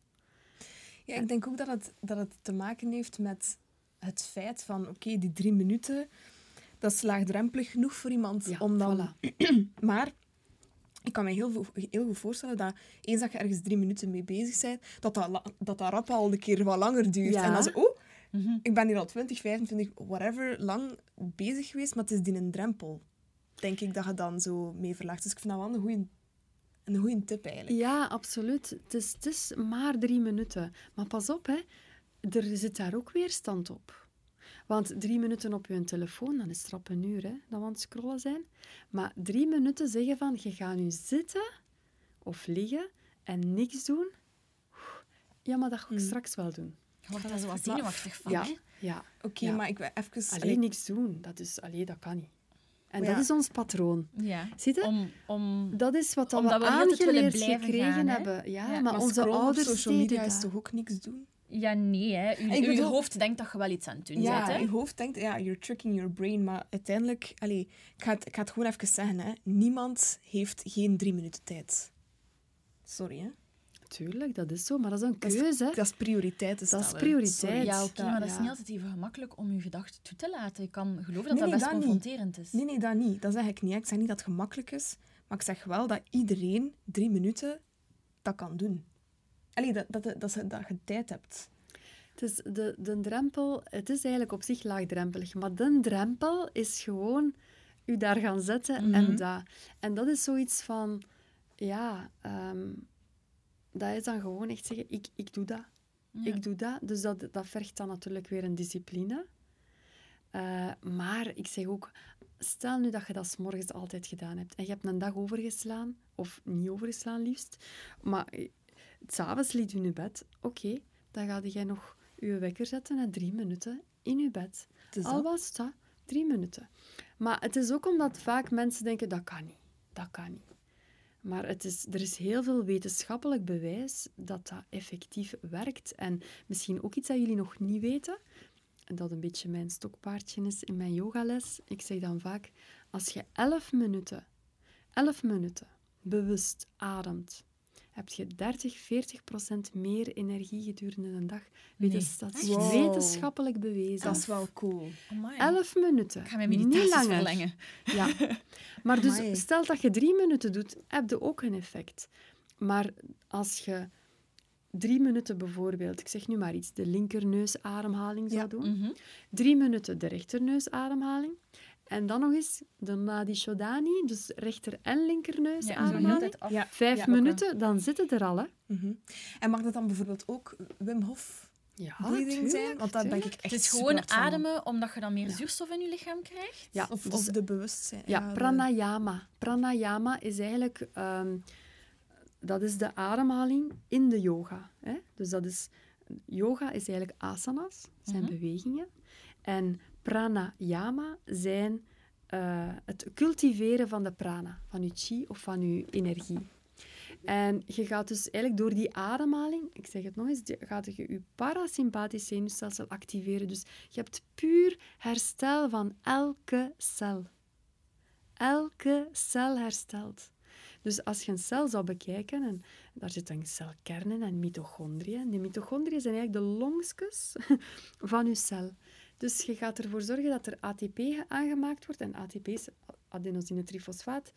Ja, ik denk ook dat het, dat het te maken heeft met het feit van, oké, die drie minuten, dat is laagdrempelig genoeg voor iemand Ja, om dan... voilà. Maar ik kan me heel, heel goed voorstellen dat eens dat je ergens drie minuten mee bezig bent, dat dat, dat, dat rap al een keer wat langer duurt. Ja. En dan zo, oh, Mhm. ik ben hier al 20, 25, whatever, lang bezig geweest, maar het is die een drempel. Denk ik dat je dan zo mee verlaagt. Dus ik vind dat wel een goede een goeie tip eigenlijk. Ja, absoluut. Het is, het is maar drie minuten. Maar pas op, hè. er zit daar ook weerstand op. Want drie minuten op je telefoon, dan is het een uur hè, dat we aan het scrollen zijn. Maar drie minuten zeggen van, je gaat nu zitten of liggen en niks doen. Ja, maar dat ga ik Mm. straks wel doen. Je wordt daar zo wat zenuwachtig van. Ja, hè? ja. Oké, Ja. maar ik wil even... Alleen niks doen, dat, is, allee, dat kan niet. En Maar dat ja. is ons patroon. Ja. Zie je? Om, om... Dat is wat dat Omdat we aangeleerd blijven gekregen gaan, hebben. Ja, Ja. maar, maar onze scrollen op ouders social media is toch ook niks doen? Ja, nee, hè. Uw, Ik uw bedoel- hoofd denkt dat je wel iets aan het doen Ja, bent, hè. je hoofd denkt, ja, you're tricking your brain, maar uiteindelijk, allee, ik, ga het, ik ga het gewoon even zeggen, hè. niemand heeft geen drie minuten tijd. Sorry, hè. Tuurlijk, dat is zo, maar dat is een Dat is- keuze. hè. Dat is prioriteiten Dat is stellen. prioriteit. Sorry. Ja, oké, maar dat is niet altijd even gemakkelijk om je gedachten toe te laten. Je kan geloven dat Nee, dat best dat niet. confronterend is. Nee, nee, dat niet. Dat zeg ik niet. hè. Ik zeg niet dat het gemakkelijk is, maar ik zeg wel dat iedereen drie minuten dat kan doen. Allee, dat, dat, dat, dat, dat je tijd hebt. Het is de, de drempel, het is eigenlijk op zich laagdrempelig, maar de drempel is gewoon u daar gaan zetten Mhm. en dat. En dat is zoiets van, ja, ehm, dat is dan gewoon echt zeggen, ik, ik doe dat. Ja. Ik doe dat. Dus dat, dat vergt dan natuurlijk weer een discipline. Eh, maar ik zeg ook, stel nu dat je dat 's morgens altijd gedaan hebt en je hebt een dag overgeslaan, of niet overgeslaan liefst, maar eh, s'avonds liet u in bed, oké, dan ga jij nog je wekker zetten en drie minuten in je bed. Al was dat, drie minuten. Maar het is ook omdat vaak mensen denken, dat kan niet, dat kan niet. Maar het is, er is heel veel wetenschappelijk bewijs dat dat effectief werkt. En misschien ook iets dat jullie nog niet weten, en dat een beetje mijn stokpaardje is in mijn yogales. Ik zeg dan vaak, als je 11 minuten, 11 minuten bewust ademt, heb je 30, 40 procent meer energie gedurende een dag. Nee. Is Wow. wetenschappelijk bewezen. Dat is wel cool. Amai. 11 minuten. Ik ga mijn niet meditaties langer. verlengen. Ja. Maar dus stel dat je drie minuten doet, heb je ook een effect. Maar als je drie minuten bijvoorbeeld, ik zeg nu maar iets, de linkerneusademhaling zou Ja. doen, Mhm. drie minuten de rechterneusademhaling, en dan nog eens de Nadi Shodhani, dus rechter- en Ja, af. Ja. Vijf Ja, minuten, dan zit het er al, hè. Mhm. En mag dat dan bijvoorbeeld ook Wim Hof Ja, breathing zijn? Want daar ben ik echt Het is gewoon van. ademen, omdat je dan meer zuurstof in je lichaam krijgt. Ja, Of, dus- of de bewustzijn. Ja, de- pranayama. Pranayama is eigenlijk... ehm, dat is de ademhaling in de yoga. Hè? Dus dat is... Yoga is eigenlijk asanas, zijn Mhm. bewegingen. En pranayama zijn eh, het cultiveren van de prana, van je chi of van je energie. En je gaat dus eigenlijk door die ademhaling, ik zeg het nog eens, gaat je je parasympathisch zenuwstelsel activeren. Dus je hebt puur herstel van elke cel. Elke cel herstelt. Dus als je een cel zou bekijken, en daar zit een celkern in en mitochondriën. Die mitochondriën zijn eigenlijk de longsjes van je cel. Dus je gaat ervoor zorgen dat er ATP aangemaakt wordt. En ATP is adenosine-trifosfaat.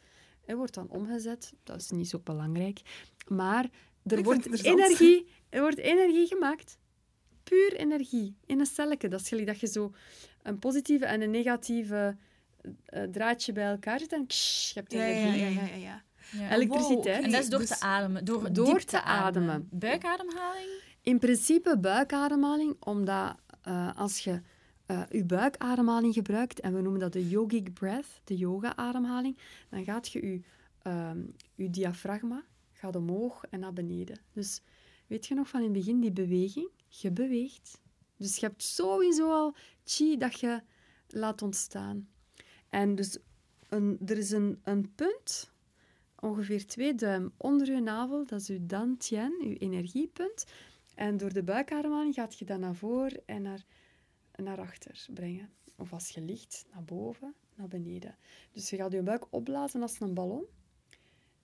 Hij wordt dan omgezet. Dat is niet zo belangrijk. Maar er wordt, energie, er wordt energie gemaakt. Puur energie. In een celletje. Dat is gelijk dat je zo een positieve en een negatieve eh, draadje bij elkaar zet. En ksh, je hebt Ja, ja, energie. ja, ja, ja, ja. Ja. Elektriciteit. Wow, En dat is door Dus- te ademen. Door, door diep te ademen. Buikademhaling? In principe buikademhaling, omdat eh, als je uh, uw buikademhaling gebruikt, en we noemen dat de yogic breath, de yoga-ademhaling, dan gaat je je, um, je diafragma gaat omhoog en naar beneden. Dus weet je nog van in het begin die beweging? Je beweegt. Dus je hebt sowieso al chi dat je laat ontstaan. En dus een, er is een, een punt, ongeveer twee duim onder je navel, dat is uw dantian, uw energiepunt. En door de buikademhaling gaat je dat naar voren en naar, naar achter brengen. Of als je ligt, naar boven, naar beneden. Dus je gaat je buik opblazen als een ballon.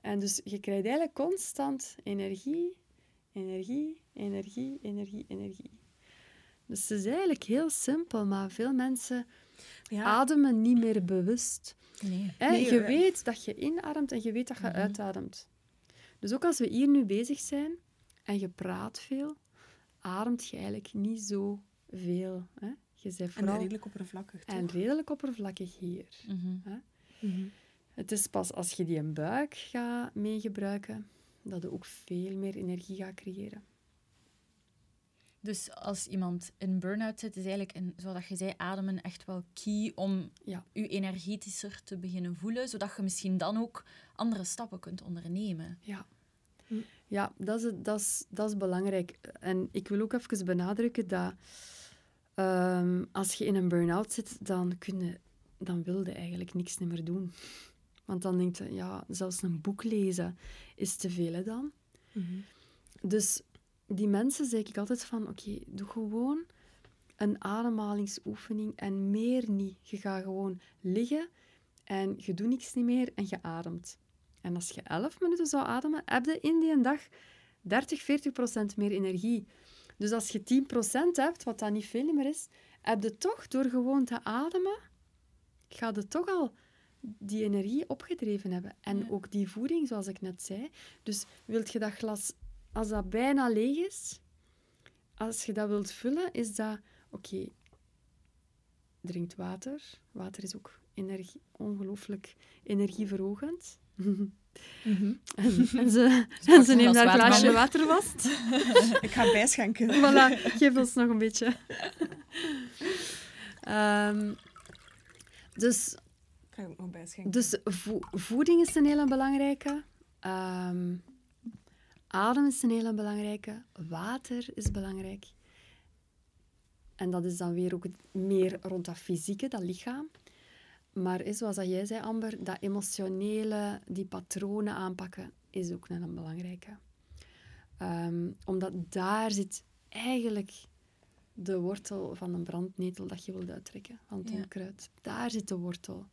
En dus je krijgt eigenlijk constant energie, energie, energie, energie, energie. Dus het is eigenlijk heel simpel, maar veel mensen ja. ademen niet meer bewust. Nee. nee je weet dat je inademt en je weet dat je mhm. uitademt. Dus ook als we hier nu bezig zijn en je praat veel, ademt je eigenlijk niet zo veel. Hè? Je bent vooral... En redelijk oppervlakkig, toch? En redelijk oppervlakkig hier. Mhm. Hè? Mhm. Het is pas als je die een buik gaat meegebruiken, dat je ook veel meer energie gaat creëren. Dus als iemand in burn-out zit, is eigenlijk, een, zoals je zei, ademen echt wel key om ja. je energetischer te beginnen voelen, zodat je misschien dan ook andere stappen kunt ondernemen. Ja, ja dat, is, dat, is, dat is belangrijk. En ik wil ook even benadrukken dat um, als je in een burn-out zit, dan, kun je, dan wil je eigenlijk niks meer doen. Want dan denk je, ja, zelfs een boek lezen is te veel hè, dan. Mm Dus die mensen zeg ik altijd van, oké, doe gewoon een ademhalingsoefening en meer niet. Je gaat gewoon liggen en je doet niks niet meer en je ademt. En als je 11 minuten zou ademen, heb je in die dag 30, 40 procent meer energie. Dus als je 10 procent hebt, wat dan niet veel meer is, heb je toch door gewoon te ademen, ga je toch al die energie opgedreven hebben. En ook die voeding, zoals ik net zei. Dus wilt je dat glas als dat bijna leeg is, als je dat wilt vullen, is dat... Oké, okay, drinkt water. Water is ook energie, ongelooflijk energieverhogend. -hmm. en, en, ze, en ze neemt daar een glaasje water vast. Ik ga bijschenken. Voilà, geef ons nog een beetje. um, dus... Ik ga ook nog bijschenken. Dus vo voeding is een hele belangrijke. Um, Adem is een hele belangrijke. Water is belangrijk. En dat is dan weer ook meer rond dat fysieke, dat lichaam. Maar is, zoals jij zei, Amber, dat emotionele, die patronen aanpakken, is ook een belangrijke. Um, omdat daar zit eigenlijk de wortel van een brandnetel dat je wilt uittrekken, van het onkruid. Daar zit de wortel.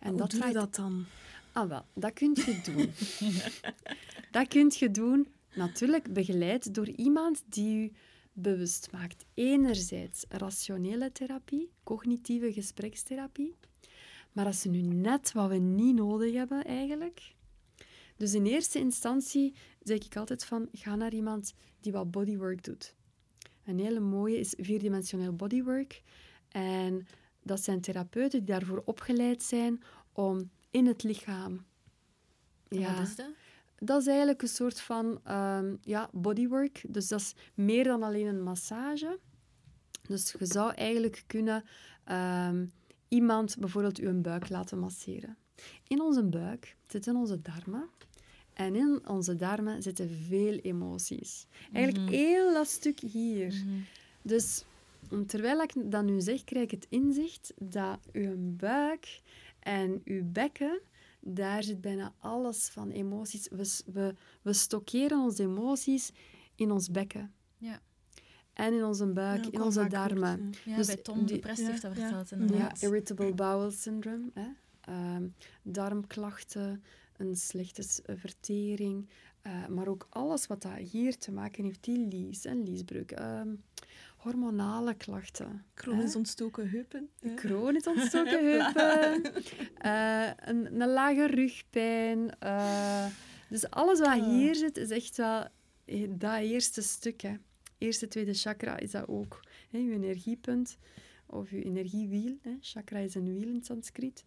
En Hoe dat doe je dat dan? Ah, wel, dat kun je doen. dat kun je doen Natuurlijk begeleid door iemand die u bewust maakt. Enerzijds rationele therapie, cognitieve gesprekstherapie. Maar dat is nu net wat we niet nodig hebben eigenlijk. Dus in eerste instantie zeg ik altijd van, ga naar iemand die wat bodywork doet. Een hele mooie is vierdimensioneel bodywork. En dat zijn therapeuten die daarvoor opgeleid zijn om in het lichaam... Ja, wat is dat? dat is eigenlijk een soort van um, ja, bodywork. Dus dat is meer dan alleen een massage. Dus je zou eigenlijk kunnen um, iemand bijvoorbeeld uw buik laten masseren. In onze buik zitten onze darmen. En in onze darmen zitten veel emoties. Eigenlijk mm heel dat stuk hier. Mhm. Dus terwijl ik dat nu zeg, krijg ik het inzicht dat uw buik en uw bekken daar zit bijna alles van emoties. We, we, we stockeren onze emoties in ons bekken. Ja. En in onze buik, in onze darmen. Ja, dus bij Tom die, Prest heeft dat verteld. Ja, irritable bowel syndrome. Hè? Um, darmklachten, een slechte vertering. Uh, maar ook alles wat dat hier te maken heeft, die lies en liesbreuk. Um, hormonale klachten. Chronisch ontstoken heupen. Chronisch ontstoken heupen. Uh, een, een, lage rugpijn. Uh, dus alles wat ah. hier zit, is echt wel eh, dat eerste stuk. Hè. Eerste, tweede chakra is dat ook. Hè, je energiepunt of je energiewiel. Hè. Chakra is een wiel in Sanskriet.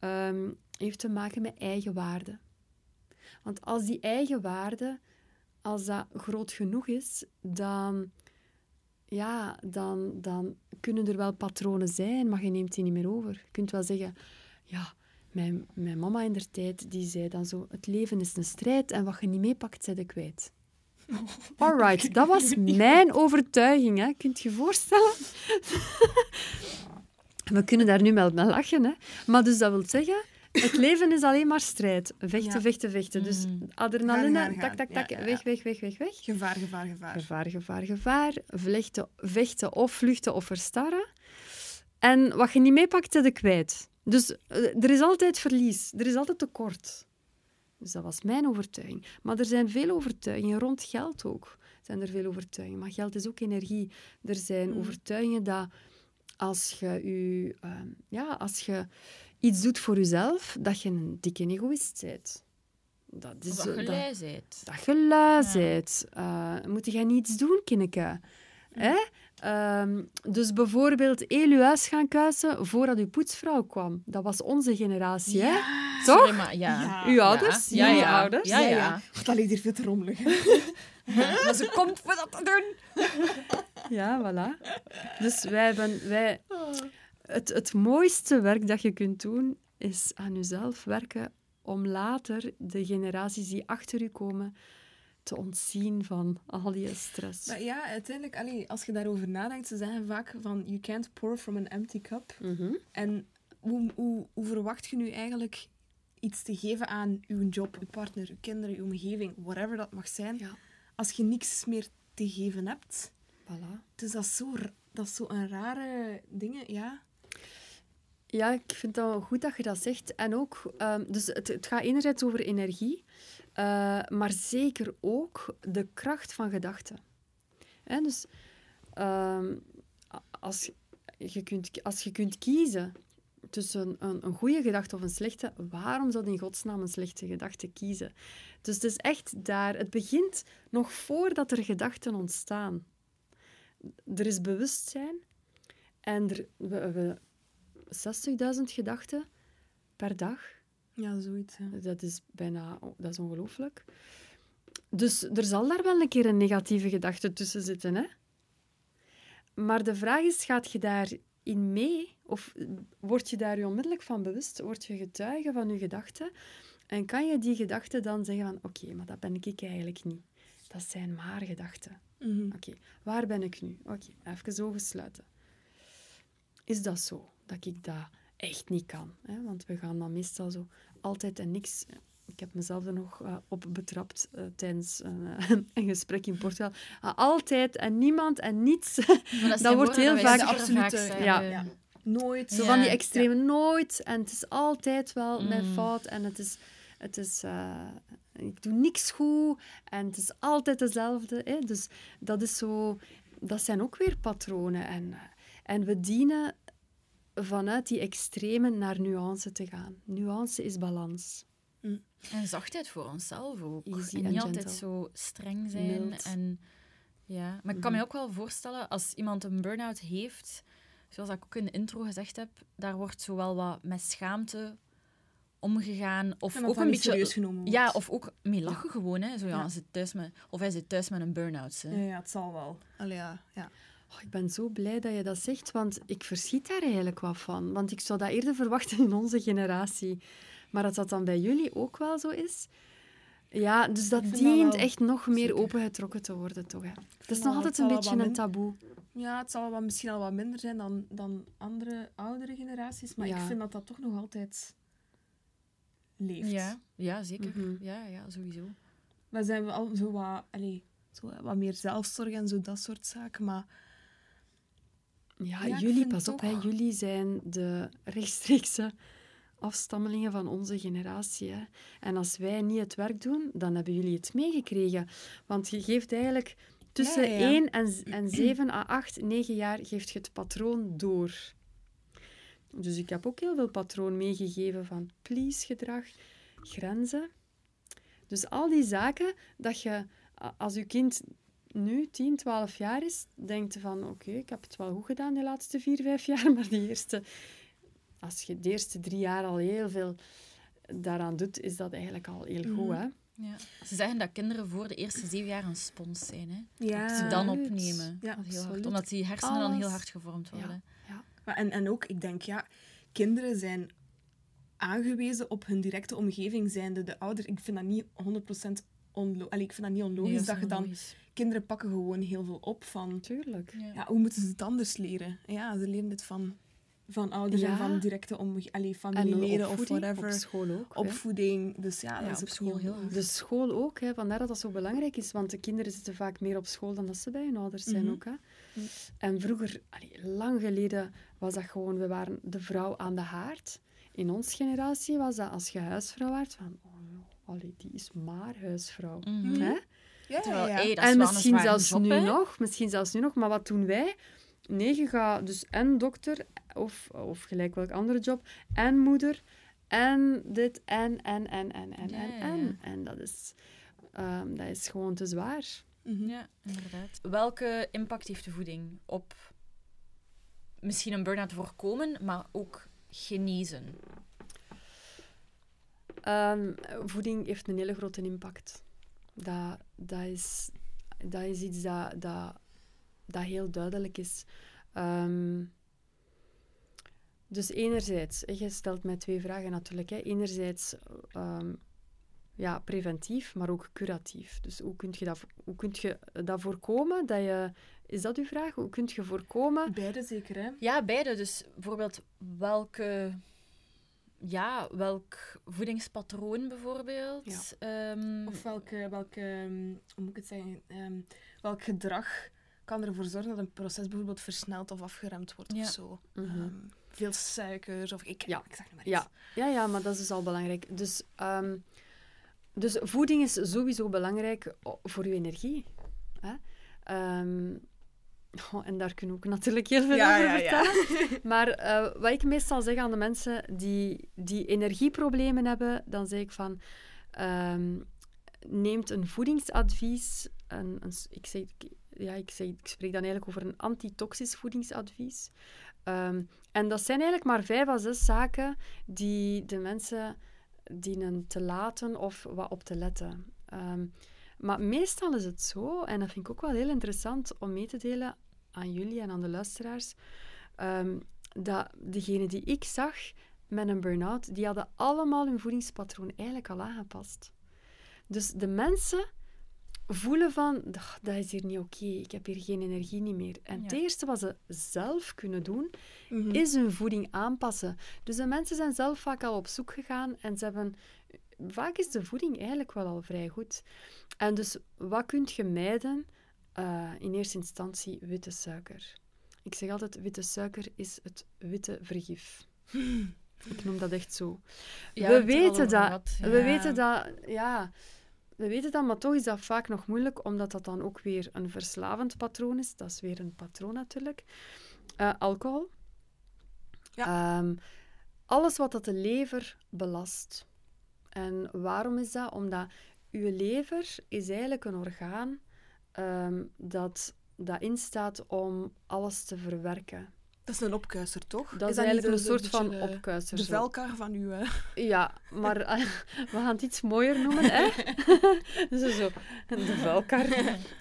Um, heeft te maken met eigen waarde. Want als die eigen waarde, als dat groot genoeg is, dan ja, dan, dan kunnen er wel patronen zijn, maar je neemt die niet meer over. Je kunt wel zeggen, ja, mijn, mijn mama in der tijd, die zei dan zo, het leven is een strijd en wat je niet meepakt, zet ik kwijt. Alright, dat was mijn overtuiging, hè. Kunt je je voorstellen? We kunnen daar nu wel mee lachen, hè. Maar dus dat wil zeggen, het leven is alleen maar strijd. Vechten, Ja. vechten, vechten. Dus Mm. adrenaline, Gaan, gaan, tak, tak, tak, Ja, ja, weg, weg, weg, weg, weg. Gevaar, gevaar, gevaar. Gevaar, gevaar, gevaar. Vlechten, vechten of vluchten of verstarren. En wat je niet meepakt, zet je kwijt. Dus eh, er is altijd verlies. Er is altijd tekort. Dus dat was mijn overtuiging. Maar er zijn veel overtuigingen rond geld ook. Zijn er veel overtuigingen. Maar geld is ook energie. Er zijn Mhm. overtuigingen dat als je, je, ehm, ja, als je iets doet voor jezelf, dat je een dikke egoïst bent. Dat is, dat je dat- lui bent. dat je lui Ja. bent. Eh, moet jij niets doen, kindje? Hè? Ehm, dus bijvoorbeeld huis gaan kuisen voordat uw poetsvrouw kwam. Dat was onze generatie, hè? Toch? Sorry, maar ja. Ja. Uw ouders? Ja, ja. ouders? Ja, ja. ja. Want dat ligt hier veel te rommelig. Maar ze komt voor dat te doen. Ja, voilà. Dus wij hebben... Wij, het, het mooiste werk dat je kunt doen, is aan jezelf werken om later de generaties die achter u komen te ontzien van al die stress. Maar ja, uiteindelijk, allee, als je daarover nadenkt, ze zeggen vaak van you can't pour from an empty cup. Mhm. En hoe, hoe, hoe verwacht je nu eigenlijk iets te geven aan uw job, uw partner, uw kinderen, uw omgeving, whatever dat mag zijn, Ja. als je niks meer te geven hebt? Voilà. Dus dat is zo, dat is zo een rare ding, ja. Ja, ik vind het wel goed dat je dat zegt. En ook, ehm, dus het, het gaat enerzijds over energie, eh, maar zeker ook de kracht van gedachten. Dus ehm, als, je kunt, als je kunt kiezen tussen een, een goede gedachte of een slechte, waarom zou in godsnaam een slechte gedachte kiezen? Dus het is echt daar. Het begint nog voordat er gedachten ontstaan. Er is bewustzijn en er, we, we, 60.000 gedachten per dag. Ja, zoiets. Ja. Dat is bijna... Dat is ongelooflijk. Dus er zal daar wel een keer een negatieve gedachte tussen zitten, hè? Maar de vraag is, gaat je daarin mee? Of word je daar je onmiddellijk van bewust? Word je getuige van je gedachten? En kan je die gedachten dan zeggen van... Oké, maar dat ben ik eigenlijk niet. Dat zijn maar gedachten. Mhm. Oké, waar ben ik nu? Oké, even ogen sluiten. Is dat zo, dat ik dat echt niet kan? Hè? Want we gaan dan meestal zo altijd en niks... Ik heb mezelf er nog eh, op betrapt eh, tijdens een, eh, een gesprek in Portugal. Ah, altijd en niemand en niets. Maar Dat wordt heel vaak- absolute- ja. Ja. Nooit. Zo Ja. van die extreme nooit. En het is altijd wel mijn Mm. fout. En het is... Het is eh, ik doe niks goed. En het is altijd hetzelfde. Hè? Dus dat is zo... Dat zijn ook weer patronen. En, eh, en we dienen vanuit die extreme naar nuance te gaan. Nuance is balans. En zachtheid voor onszelf ook. Easy en niet altijd zo streng zijn. Mild. En, ja. Maar ik kan me ook wel voorstellen, als iemand een burn-out heeft, zoals ik ook in de intro gezegd heb, daar wordt zowel wat met schaamte omgegaan. Of ook een beetje... serieus genomen wordt. Ja, of ook mee lachen gewoon. Hè. Zo, ja, Ja. hij zit thuis met, of hij zit thuis met een burn-out. hè. Ja, ja, het zal wel. Allee, ja. Oh, ik ben zo blij dat je dat zegt, want ik verschiet daar eigenlijk wat van. Want ik zou dat eerder verwachten in onze generatie. Maar dat dat dan bij jullie ook wel zo is... Ja, dus dat dient dat echt nog meer Zeker. opengetrokken te worden, toch? Hè? Het is nog altijd een beetje een taboe. Ja, het zal wel misschien al wat minder zijn dan, dan andere oudere generaties, maar Ja. ik vind dat dat toch nog altijd leeft. Ja, ja zeker. Mhm. Ja, ja, sowieso. We zijn wel zo wat, allee, zo wat meer zelfzorg en zo dat soort zaken, maar Ja, jullie, pas op, hè, jullie zijn de rechtstreekse afstammelingen van onze generatie. Hè. En als wij niet het werk doen, dan hebben jullie het meegekregen. Want je geeft eigenlijk tussen Ja, ja, ja. 1 en, en 7 à 8, 9 jaar geeft je het patroon door. Dus ik heb ook heel veel patroon meegegeven van please-gedrag, grenzen. Dus al die zaken dat je, als je kind nu 10, 12 jaar is, denkt van oké, ik heb het wel goed gedaan de laatste 4, 5 jaar, maar die eerste, als je de eerste drie jaar al heel veel daaraan doet, is dat eigenlijk al heel goed. Hè? Ja. Ze zeggen dat kinderen voor de eerste zeven jaar een spons zijn. Hè? Ja. Dat ze dan opnemen. Ja, heel hard, omdat die hersenen dan heel hard gevormd worden. Maar en, en ook, ik denk, ja, kinderen zijn aangewezen op hun directe omgeving, zijnde de ouder. Ik vind dat niet 100% onlogisch. Ik vind dat niet onlogisch Nee, dat je dan... logisch. Kinderen pakken gewoon heel veel op van... Tuurlijk. Ja. Ja, hoe moeten ze het anders leren? Ja, ze leren het van, van ouders en van directe omgeving. Allee, En familieleden of whatever. op school ook. hè. Opvoeding. Dus ja, dat Ja, is op school heel. De school ook, hè. vandaar dat dat zo belangrijk is, want de kinderen zitten vaak meer op school dan dat ze bij hun ouders zijn Mhm. ook. Hè. En vroeger, allee, lang geleden, was dat gewoon, we waren de vrouw aan de haard. In onze generatie was dat als je huisvrouw werd, van, oh allee, die is maar huisvrouw. Mhm. Hè? Ja, Terwijl, ja, hey, ja. dat is En misschien zelfs job, nu hè? nog, misschien zelfs nu nog, maar wat doen wij? Nee, je gaat dus en dokter, of, of gelijk welk andere job, en moeder, en dit, en, en, en, en, en, Ja, en, ja, en. ja. En dat is, ehm, dat is gewoon te zwaar. Mhm. Ja, inderdaad. Welke impact heeft de voeding op misschien een burn-out voorkomen, maar ook genezen? Ehm, voeding heeft een hele grote impact. Dat, dat, is, dat is iets dat, dat, dat heel duidelijk is. Ehm, dus enerzijds, je stelt mij twee vragen natuurlijk. Hè. Enerzijds ehm, ja, preventief, maar ook curatief. Dus hoe kun je dat, hoe kun je dat voorkomen? Dat je, is dat uw vraag? Hoe kun je voorkomen? Beide zeker, hè? Ja, beide. Dus bijvoorbeeld welke... Ja, welk voedingspatroon bijvoorbeeld? Ehm, Of welke, welke ehm, hoe moet ik het zeggen, Ehm, welk gedrag kan ervoor zorgen dat een proces bijvoorbeeld versneld of afgeremd wordt Ja. of zo. Mhm. Ehm, veel suikers of ik, Ja. ik zeg maar Ja. iets. Ja, ja, maar dat is dus al belangrijk. Dus, ehm, dus voeding is sowieso belangrijk voor je energie. Hè? Ehm, oh, en daar kunnen we ook natuurlijk heel veel Ja, over ja, ja. vertellen. Maar eh, wat ik meestal zeg aan de mensen die, die energieproblemen hebben, dan zeg ik van... ehm, neemt een voedingsadvies... Een, ik, zeg, ja, ik, zeg, ik spreek dan eigenlijk over een antitoxisch voedingsadvies. Ehm, en dat zijn eigenlijk maar vijf à zes zaken die de mensen dienen te laten of wat op te letten. Ehm, maar meestal is het zo, en dat vind ik ook wel heel interessant om mee te delen aan jullie en aan de luisteraars, ehm, dat degenen die ik zag met een burn-out, die hadden allemaal hun voedingspatroon eigenlijk al aangepast. Dus de mensen voelen van, "Ach, dat is hier niet oké, ik heb hier geen energie niet meer. En het eerste wat ze zelf kunnen doen, Mhm. is hun voeding aanpassen. Dus de mensen zijn zelf vaak al op zoek gegaan en ze hebben... Vaak is de voeding eigenlijk wel al vrij goed. En dus wat kunt je mijden? Eh, in eerste instantie witte suiker. Ik zeg altijd, witte suiker is het witte vergif. Ik noem dat echt zo. ja, we weten dat. ja. We weten dat, ja... We weten dat, maar toch is dat vaak nog moeilijk, omdat dat dan ook weer een verslavend patroon is. Dat is weer een patroon natuurlijk. Eh, alcohol. Ehm, alles wat dat de lever belast. En waarom is dat? Omdat uw lever is eigenlijk een orgaan ehm, dat, dat instaat om alles te verwerken. Dat is een opkuiser, toch? Dat is, niet eigenlijk een soort van de- opkuiser. De zo. velkar van uw... eh, Ja, maar eh, we gaan het iets mooier noemen, hè? zo, zo, de vuilkar.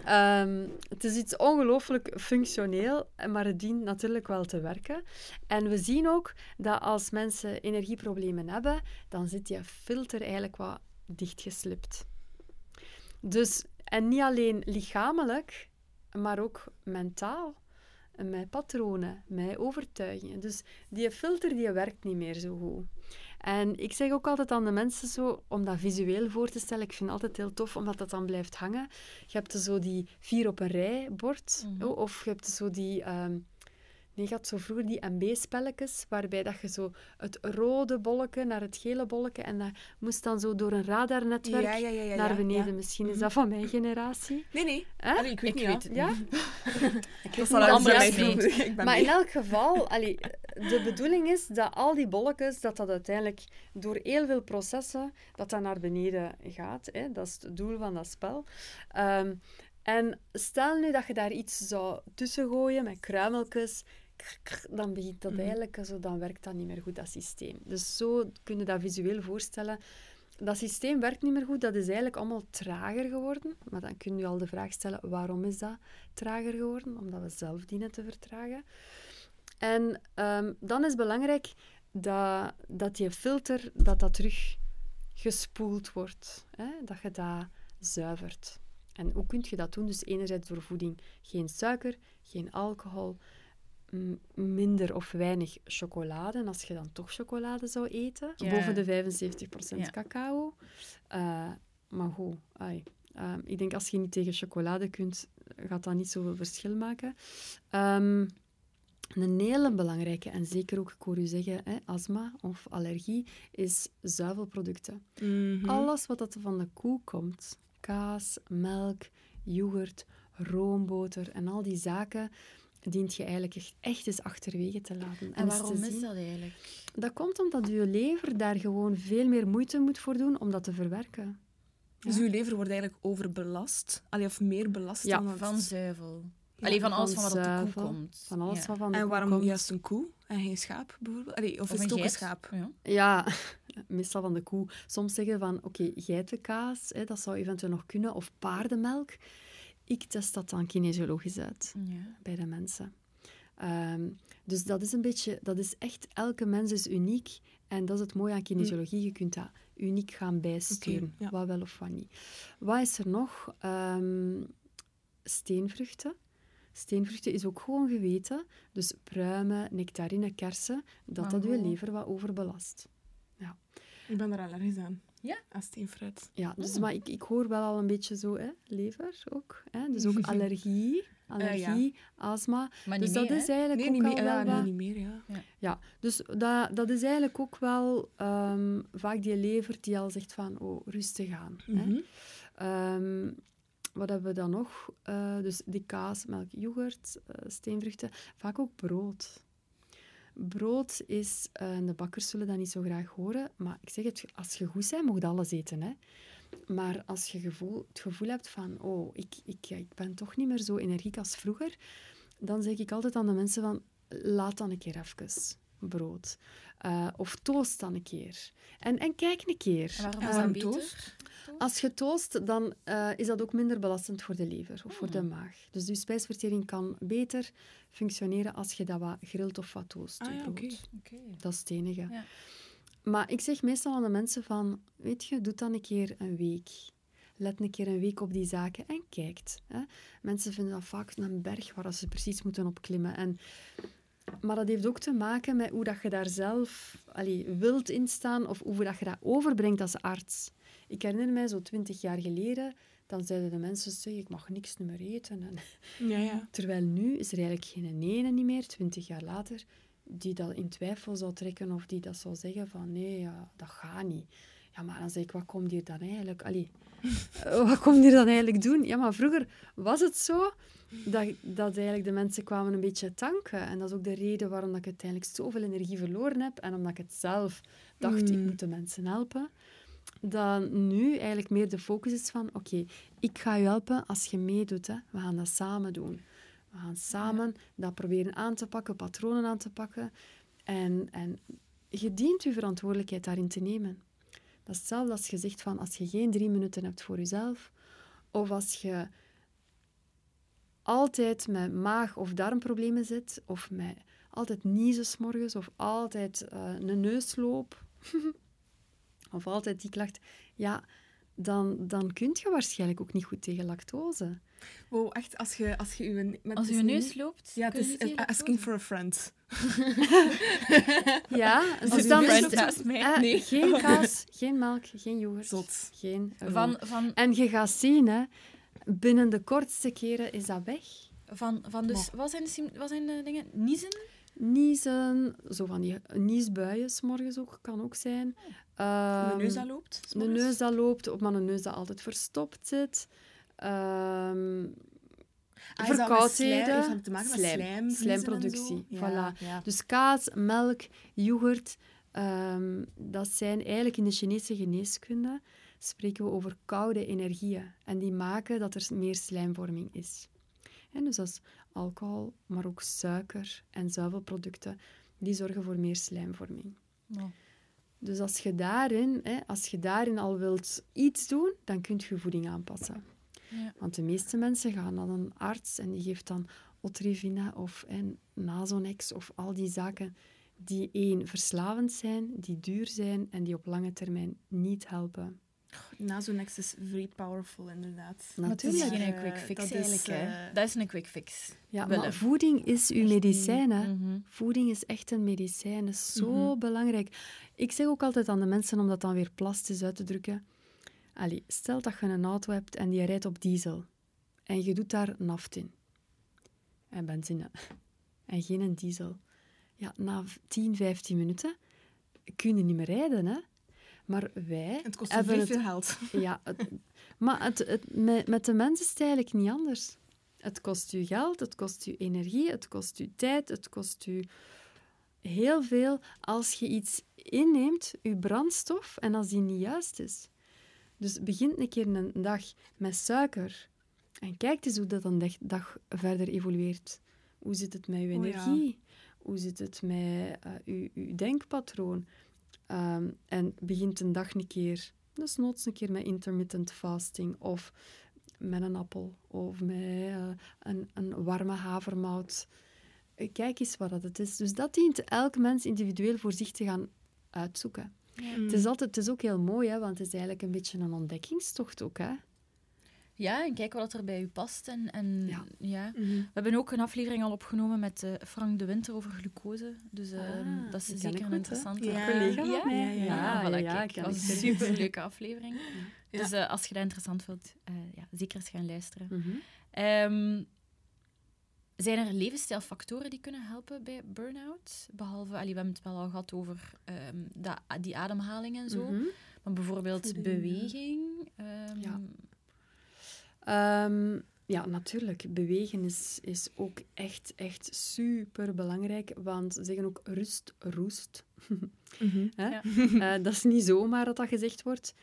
Ehm, het is iets ongelooflijk functioneel, maar het dient natuurlijk wel te werken. En we zien ook dat als mensen energieproblemen hebben, dan zit die filter eigenlijk wat dichtgeslipt. Dus, en niet alleen lichamelijk, maar ook mentaal. Met patronen, met overtuigingen. Dus die filter die werkt niet meer zo goed. En ik zeg ook altijd aan de mensen zo, om dat visueel voor te stellen, ik vind het altijd heel tof, omdat dat dan blijft hangen. Je hebt zo die vier op een rij bord, Mhm. oh, of je hebt zo die... ehm, je had zo vroeger die MB-spelletjes, waarbij dat je zo het rode bolletje naar het gele bolletje, en dat moest dan zo door een radarnetwerk Ja, ja, ja, ja, naar beneden. ja. Misschien is Mhm. dat van mijn generatie. Nee, nee. Allee, ik weet Ik niet, weet ja. het Ja? niet. Ik niet doen. meent. Ik ben Maar mee. in elk geval, allee, de bedoeling is dat al die bolletjes, dat dat uiteindelijk door heel veel processen, dat dat naar beneden gaat. Hè? Dat is het doel van dat spel. Ehm, en stel nu dat je daar iets zou tussen gooien met kruimeltjes, dan begint dat Mhm. eigenlijk, zo, dan werkt dat niet meer goed, dat systeem. Dus zo kun je dat visueel voorstellen. Dat systeem werkt niet meer goed, dat is eigenlijk allemaal trager geworden. Maar dan kun je al de vraag stellen, waarom is dat trager geworden? Omdat we zelf dienen te vertragen. En ehm, dan is belangrijk dat, dat die filter dat dat terug gespoeld wordt. Hè? Dat je dat zuivert. En hoe kun je dat doen? Dus enerzijds door voeding. Geen suiker, geen alcohol, minder of weinig chocolade. En als je dan toch chocolade zou eten, Ja. boven de 75% Ja. cacao. Eh, maar goed, ai. Ehm, ik denk als je niet tegen chocolade kunt, gaat dat niet zoveel verschil maken. Ehm, een hele belangrijke, en zeker ook, ik hoor u zeggen, hè, astma of allergie, is zuivelproducten. Mhm. Alles wat dat van de koe komt, kaas, melk, yoghurt, roomboter en al die zaken, dient je eigenlijk echt, echt eens achterwege te laten. En waarom is zien- dat eigenlijk? Dat komt omdat je lever daar gewoon veel meer moeite moet voor doen om dat te verwerken. Dus uw lever wordt eigenlijk overbelast. Allee, of meer belast Ja, dan Van zuivel. Ja, Alleen van alles van wat op de koe komt. Van alles Ja. wat van de En koe waarom komt. juist een koe en geen schaap, bijvoorbeeld? Allee, of, is Of het ook een schaap? Ja. Ja, meestal van de koe. Soms zeggen van, oké, geitenkaas, hè, dat zou eventueel nog kunnen, of paardenmelk. Ik test dat dan kinesiologisch uit Ja. bij de mensen. Ehm, dus dat is een beetje, dat is echt, elke mens is uniek. En dat is het mooie aan kinesiologie, je kunt dat uniek gaan bijsturen, ja. wat wel of wat niet. Wat is er nog? Ehm, steenvruchten. Steenvruchten is ook gewoon geweten. Dus pruimen, nectarine, kersen, dat dat je lever wat overbelast. Ik ben er allergisch aan. Ja? Aan steenfruit. Ja, dus, Mm. maar ik, ik hoor wel al een beetje zo, hè, lever ook. Hè? Dus ook allergie, allergie, astma. Maar Dus niet dat meer, is eigenlijk Nee, ook niet al meer, wel ja, nee, wat- niet meer, ja. Ja, dus dat, dat is eigenlijk ook wel ehm, vaak die lever die al zegt van, oh, rustig aan. Hè? Mhm. Ehm, wat hebben we dan nog? Eh, dus die kaas, melk, yoghurt, eh, steenvruchten. Vaak ook brood. Brood is, eh, de bakkers zullen dat niet zo graag horen, maar ik zeg het, als je goed bent, mag je alles eten. Hè? Maar als je gevoel, het gevoel hebt van, oh, ik, ik, ik ben toch niet meer zo energiek als vroeger, dan zeg ik altijd aan de mensen van, laat dan een keer even brood. Eh, of toast dan een keer. En, en kijk een keer. En waarom is dat beter? toast? Als je toast, dan eh, is dat ook minder belastend voor de lever of voor de Hmm. maag. Dus je spijsvertering kan beter functioneren als je dat wat grilt of wat toast. Ah ja, oké. Dat is het enige. Ja. Maar ik zeg meestal aan de mensen van, weet je, doe dan een keer een week. Let een keer een week op die zaken en kijkt. Hè. Mensen vinden dat vaak een berg waar ze precies moeten opklimmen. En, maar dat heeft ook te maken met hoe dat je daar zelf allee, wilt instaan of hoe dat je dat overbrengt als arts. Ik herinner mij zo twintig jaar geleden, dan zeiden de mensen, zeg, ik mag niks meer eten. En, Ja, ja. Terwijl nu is er eigenlijk geen ene niet meer, twintig jaar later, die dat in twijfel zou trekken of die dat zou zeggen van nee, ja, dat gaat niet. Ja, maar dan zeg ik, wat komt hier dan eigenlijk? Allee, eh, wat komt hier dan eigenlijk doen? Ja, maar vroeger was het zo dat, dat eigenlijk de mensen kwamen een beetje tanken. En dat is ook de reden waarom dat ik uiteindelijk zoveel energie verloren heb. En omdat ik het zelf dacht, ik Mm. moet de mensen helpen. Dat nu eigenlijk meer de focus is van, oké, ik ga je helpen als je meedoet. Hè. We gaan dat samen doen. We gaan samen dat proberen aan te pakken, patronen aan te pakken. En, en je dient je verantwoordelijkheid daarin te nemen. Dat is hetzelfde als je zegt van als je geen drie minuten hebt voor jezelf, of als je altijd met maag- of darmproblemen zit, of met altijd niezen 's morgens, of altijd eh, een neusloop, of altijd die klacht, ja, dan, dan kun je waarschijnlijk ook niet goed tegen lactose. Wow, echt, als je, als je uw... Met Als dus je neus loopt, Ja, het is asking for a friend. Ja, Als dus dan is friend mij. eh, Nee. Geen kaas, geen melk, geen yoghurt, Zot. geen. Van, van, En je gaat zien, hè, binnen de kortste keren is dat weg. van, van dus, wat zijn de, wat zijn de dingen? Niezen? Niezen, zo van die niesbuien, 's morgens ook, kan ook zijn. de Ehm, neus dat loopt. Een morgens. neus dat loopt, of maar een neus dat altijd verstopt zit. Ehm, Ah, slijm- verkoudheden, dat te maken slijm, slijm, slijmproductie, Ja, voilà. ja. Dus kaas, melk, yoghurt, ehm, dat zijn eigenlijk in de Chinese geneeskunde spreken we over koude energieën. En die maken dat er meer slijmvorming is. Hè, dus is alcohol, maar ook suiker en zuivelproducten. Die zorgen voor meer slijmvorming. Ja. Dus als je, daarin, hè, als je daarin al wilt iets doen, dan kun je voeding aanpassen. Ja. Want de meeste mensen gaan naar een arts en die geeft dan Otrivina of hè, Nasonex of al die zaken die één, verslavend zijn, die duur zijn en die op lange termijn niet helpen. Nasonex is very powerful, inderdaad. Maar het is Natuurlijk. geen Eh, quick fix dat is, hè. eh, Dat is een quick fix. Ja, maar voeding is uw medicijn. Hè. Mhm. Voeding is echt een medicijn. Dat is zo Mhm. belangrijk. Ik zeg ook altijd aan de mensen, om dat dan weer plastisch uit te drukken. Allee, stel dat je een auto hebt en die rijdt op diesel. En je doet daar naft in. En benzine. En geen een diesel. Ja, na 10, 15 minuten kun je niet meer rijden. Hè? Maar wij Het kost hebben veel geld. ja, het- maar het, het, met, met de mens is het eigenlijk niet anders. Het kost u geld, het kost u energie, het kost u tijd, het kost u heel veel als je iets inneemt, uw brandstof, en als die niet juist is. Dus begint een keer een dag met suiker en kijk eens hoe dat een dag, verder evolueert. Hoe zit het met uw Oh ja. energie? Hoe zit het met eh, uw, uw denkpatroon? Ehm, en begint een dag een keer, dus noods een keer met intermittent fasting of met een appel of met eh, een, een warme havermout. Kijk eens wat dat het is. Dus dat dient elk mens individueel voor zich te gaan uitzoeken. Het, is altijd, het is ook heel mooi, hè, want het is eigenlijk een beetje een ontdekkingstocht ook. Hè? Ja, en kijk wat er bij u past. En, en, Ja. ja. Mhm. We hebben ook een aflevering al opgenomen met eh, Frank de Winter over glucose. Dus Ah, dat is zeker een interessante. Ja. Collega ja? Ja, Ja, ja, voilà, ja, kijk, dat was ik een superleuke aflevering. Ja. Dus eh, als je dat interessant vindt, eh, ja, zeker eens gaan luisteren. Ehm, zijn er levensstijlfactoren die kunnen helpen bij burn-out? Behalve, allee, we hebben het wel al gehad over ehm, dat- die ademhaling en zo. Mhm. Maar bijvoorbeeld beweging. ehm, Ja. Ehm, ja, natuurlijk. Bewegen is, is ook echt, echt super belangrijk. Want ze zeggen ook rust, roest. Mhm. Hè? Ja. Eh, dat is niet zomaar dat dat gezegd wordt.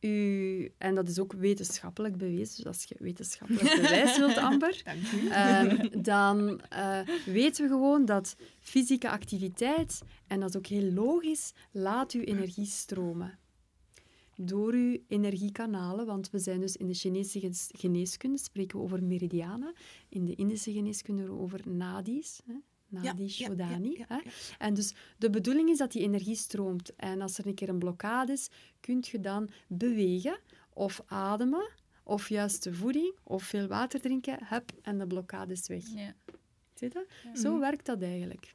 U, en dat is ook wetenschappelijk bewezen. Dus als je wetenschappelijk bewijs wilt, Amber. Ehm, dan eh, weten we gewoon dat fysieke activiteit, en dat is ook heel logisch, laat uw energie stromen. Door uw energiekanalen, want we zijn dus in de Chinese geneeskunde, spreken we over meridianen, in de Indische geneeskunde over nadis, hè? nadi, ja, shodani. ja, hè. ja. En dus de bedoeling is dat die energie stroomt. En als er een keer een blokkade is, kun je dan bewegen of ademen, of juist de voeding, of veel water drinken, hup, en de blokkade is weg. ja. Zie je dat? Ja. Zo Mhm. werkt dat eigenlijk.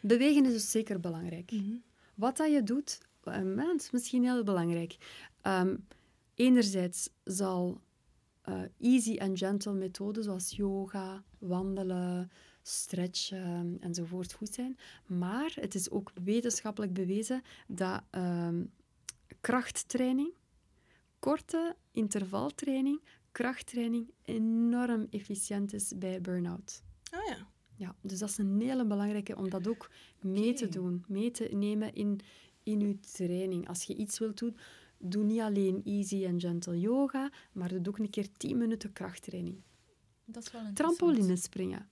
Bewegen is dus zeker belangrijk. Mhm. Wat dat je doet, eh, dat is misschien heel belangrijk. Ehm, enerzijds zal eh, easy en gentle methoden zoals yoga, wandelen, stretchen enzovoort goed zijn. Maar het is ook wetenschappelijk bewezen dat ehm, krachttraining, korte intervaltraining, krachttraining enorm efficiënt is bij burn-out. Ah ja. Ja, dus dat is een hele belangrijke om dat ook mee te doen, mee te nemen in, in je training. Als je iets wilt doen, doe niet alleen easy en gentle yoga, maar doe ook een keer 10 minuten krachttraining. Dat is wel. Trampoline springen,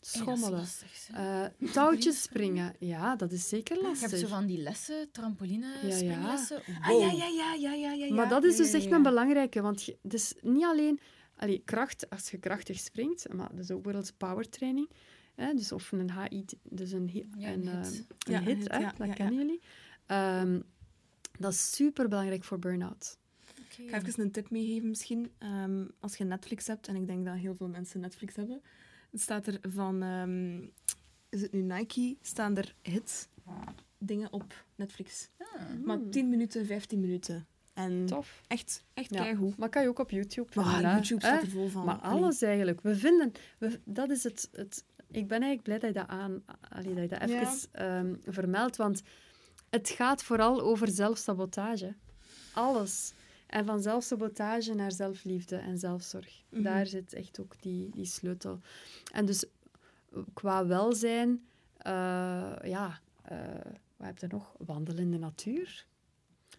schommelen, lastig, eh, touwtjes springen. Ja, dat is zeker Je lastig. hebt zo van die lessen, trampoline, Ja, ja. springlessen. Ah, Wow. ja, ja, ja, ja, ja, ja. Maar dat is dus echt een belangrijke, want je, dus niet alleen allee, kracht, als je krachtig springt, maar dat is ook wel eens powertraining. Hè, dus of een HIT, dus een, hi- Ja, een, een hit. eh, Ja, een hit, hè, dat kennen jullie. Ehm, dat is super belangrijk voor burn-out. Oké. Ik ga even een tip meegeven misschien. Ehm, als je Netflix hebt, en ik denk dat heel veel mensen Netflix hebben, het staat er van, ehm, is het nu Nike, staan er hits dingen op Netflix. Ah. Maar 10 minuten, 15 minuten. En Tof. echt, echt Ja. keigoed. Maar kan je ook op YouTube vinden. Maar hè? YouTube staat er vol van. Maar Allee. alles eigenlijk. We vinden... We, dat is het, het... Ik ben eigenlijk blij dat je dat, aan, allee, dat, je dat Ja. even ehm, vermeldt, want het gaat vooral over zelfsabotage. Alles. En van zelfsabotage naar zelfliefde en zelfzorg. Mhm. Daar zit echt ook die, die sleutel. En dus qua welzijn, eh, ja, eh, wat heb je nog? Wandelen in de natuur.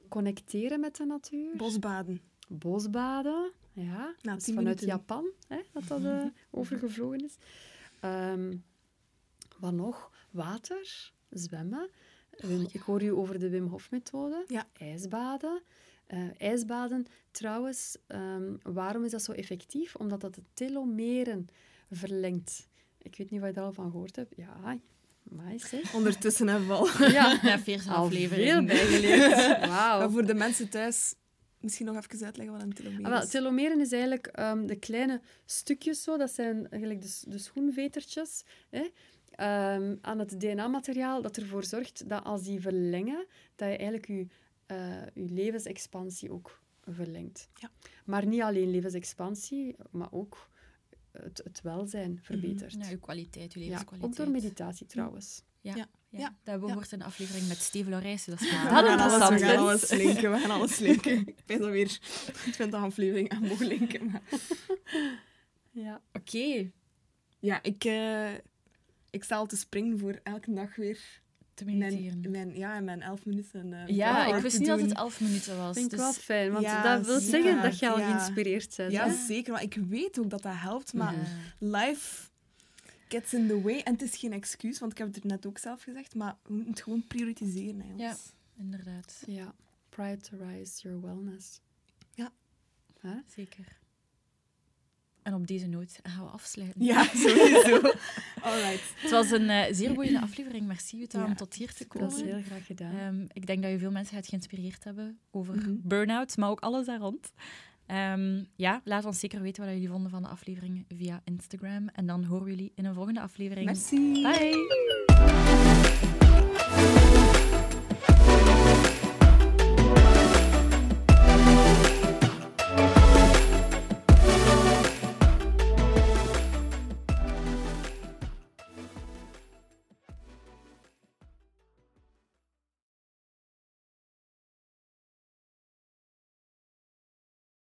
Connecteren met de natuur. Bosbaden. Bosbaden. Ja, Na dat is vanuit minuten. Japan hè, dat dat eh, overgevlogen is. Ehm, wat nog? Water, zwemmen. Wim- Ik hoor u over de Wim Hof-methode. Ja. IJsbaden. Eh, ijsbaden, trouwens, ehm, waarom is dat zo effectief? Omdat dat de telomeren verlengt. Ik weet niet of je daar al van gehoord hebt. Ja, maar zeg. Ondertussen hebben we al. Ja, Ja, 40 al aflevering. veel bijgeleerd. Wauw. Maar voor de mensen thuis, misschien nog even uitleggen wat een telomeer Ah, wel, is. telomeren is eigenlijk ehm, de kleine stukjes zo, dat zijn eigenlijk de, de schoenvetertjes hè, ehm, aan het DNA-materiaal dat ervoor zorgt dat als die verlengen, dat je eigenlijk je, eh, je levensexpansie ook verlengt. Ja. Maar niet alleen levensexpansie, maar ook het, het welzijn verbetert. Ja, uw kwaliteit, uw Ja, levenskwaliteit. ook door meditatie trouwens. Ja, Ja. ja. Ja. dat behoort een aflevering met Steve Laurijs, dus dat is we dat gaan alles, we gaan alles linken, we gaan alles linken. Ik ben zo weer 20 afleveringen aan mogen linken. Maar... Ja. Oké, Ja, ik, eh, ik sta al te springen voor elke dag weer te mijn, mediteren. mijn, ja, in mijn 11 minuten. eh, Ja, ik wist niet dat het 11 minuten was. vind ik dus wel fijn, want Ja, dat wil zeker. zeggen dat je al Ja. geïnspireerd bent. Ja, hè? zeker. Maar ik weet ook dat dat helpt. Maar Ja. life gets in the way. En het is geen excuus, want ik heb het er net ook zelf gezegd. Maar we moeten het gewoon prioritiseren. Hè, Ja. Inderdaad, Ja, prioritize your wellness. Ja. Zeker. En op deze noot gaan we afsluiten. ja, sowieso. Alright. Het was een eh, zeer boeiende aflevering. Merci, Jutta, Ja, om tot hier te Dat is komen. heel graag gedaan. Ehm, ik denk dat je veel mensen gaat geïnspireerd hebben over Mhm. burn-out, maar ook alles daar rond. Ehm, ja, laat ons zeker weten wat jullie vonden van de aflevering via Instagram. En dan horen we jullie in een volgende aflevering. Merci. Bye!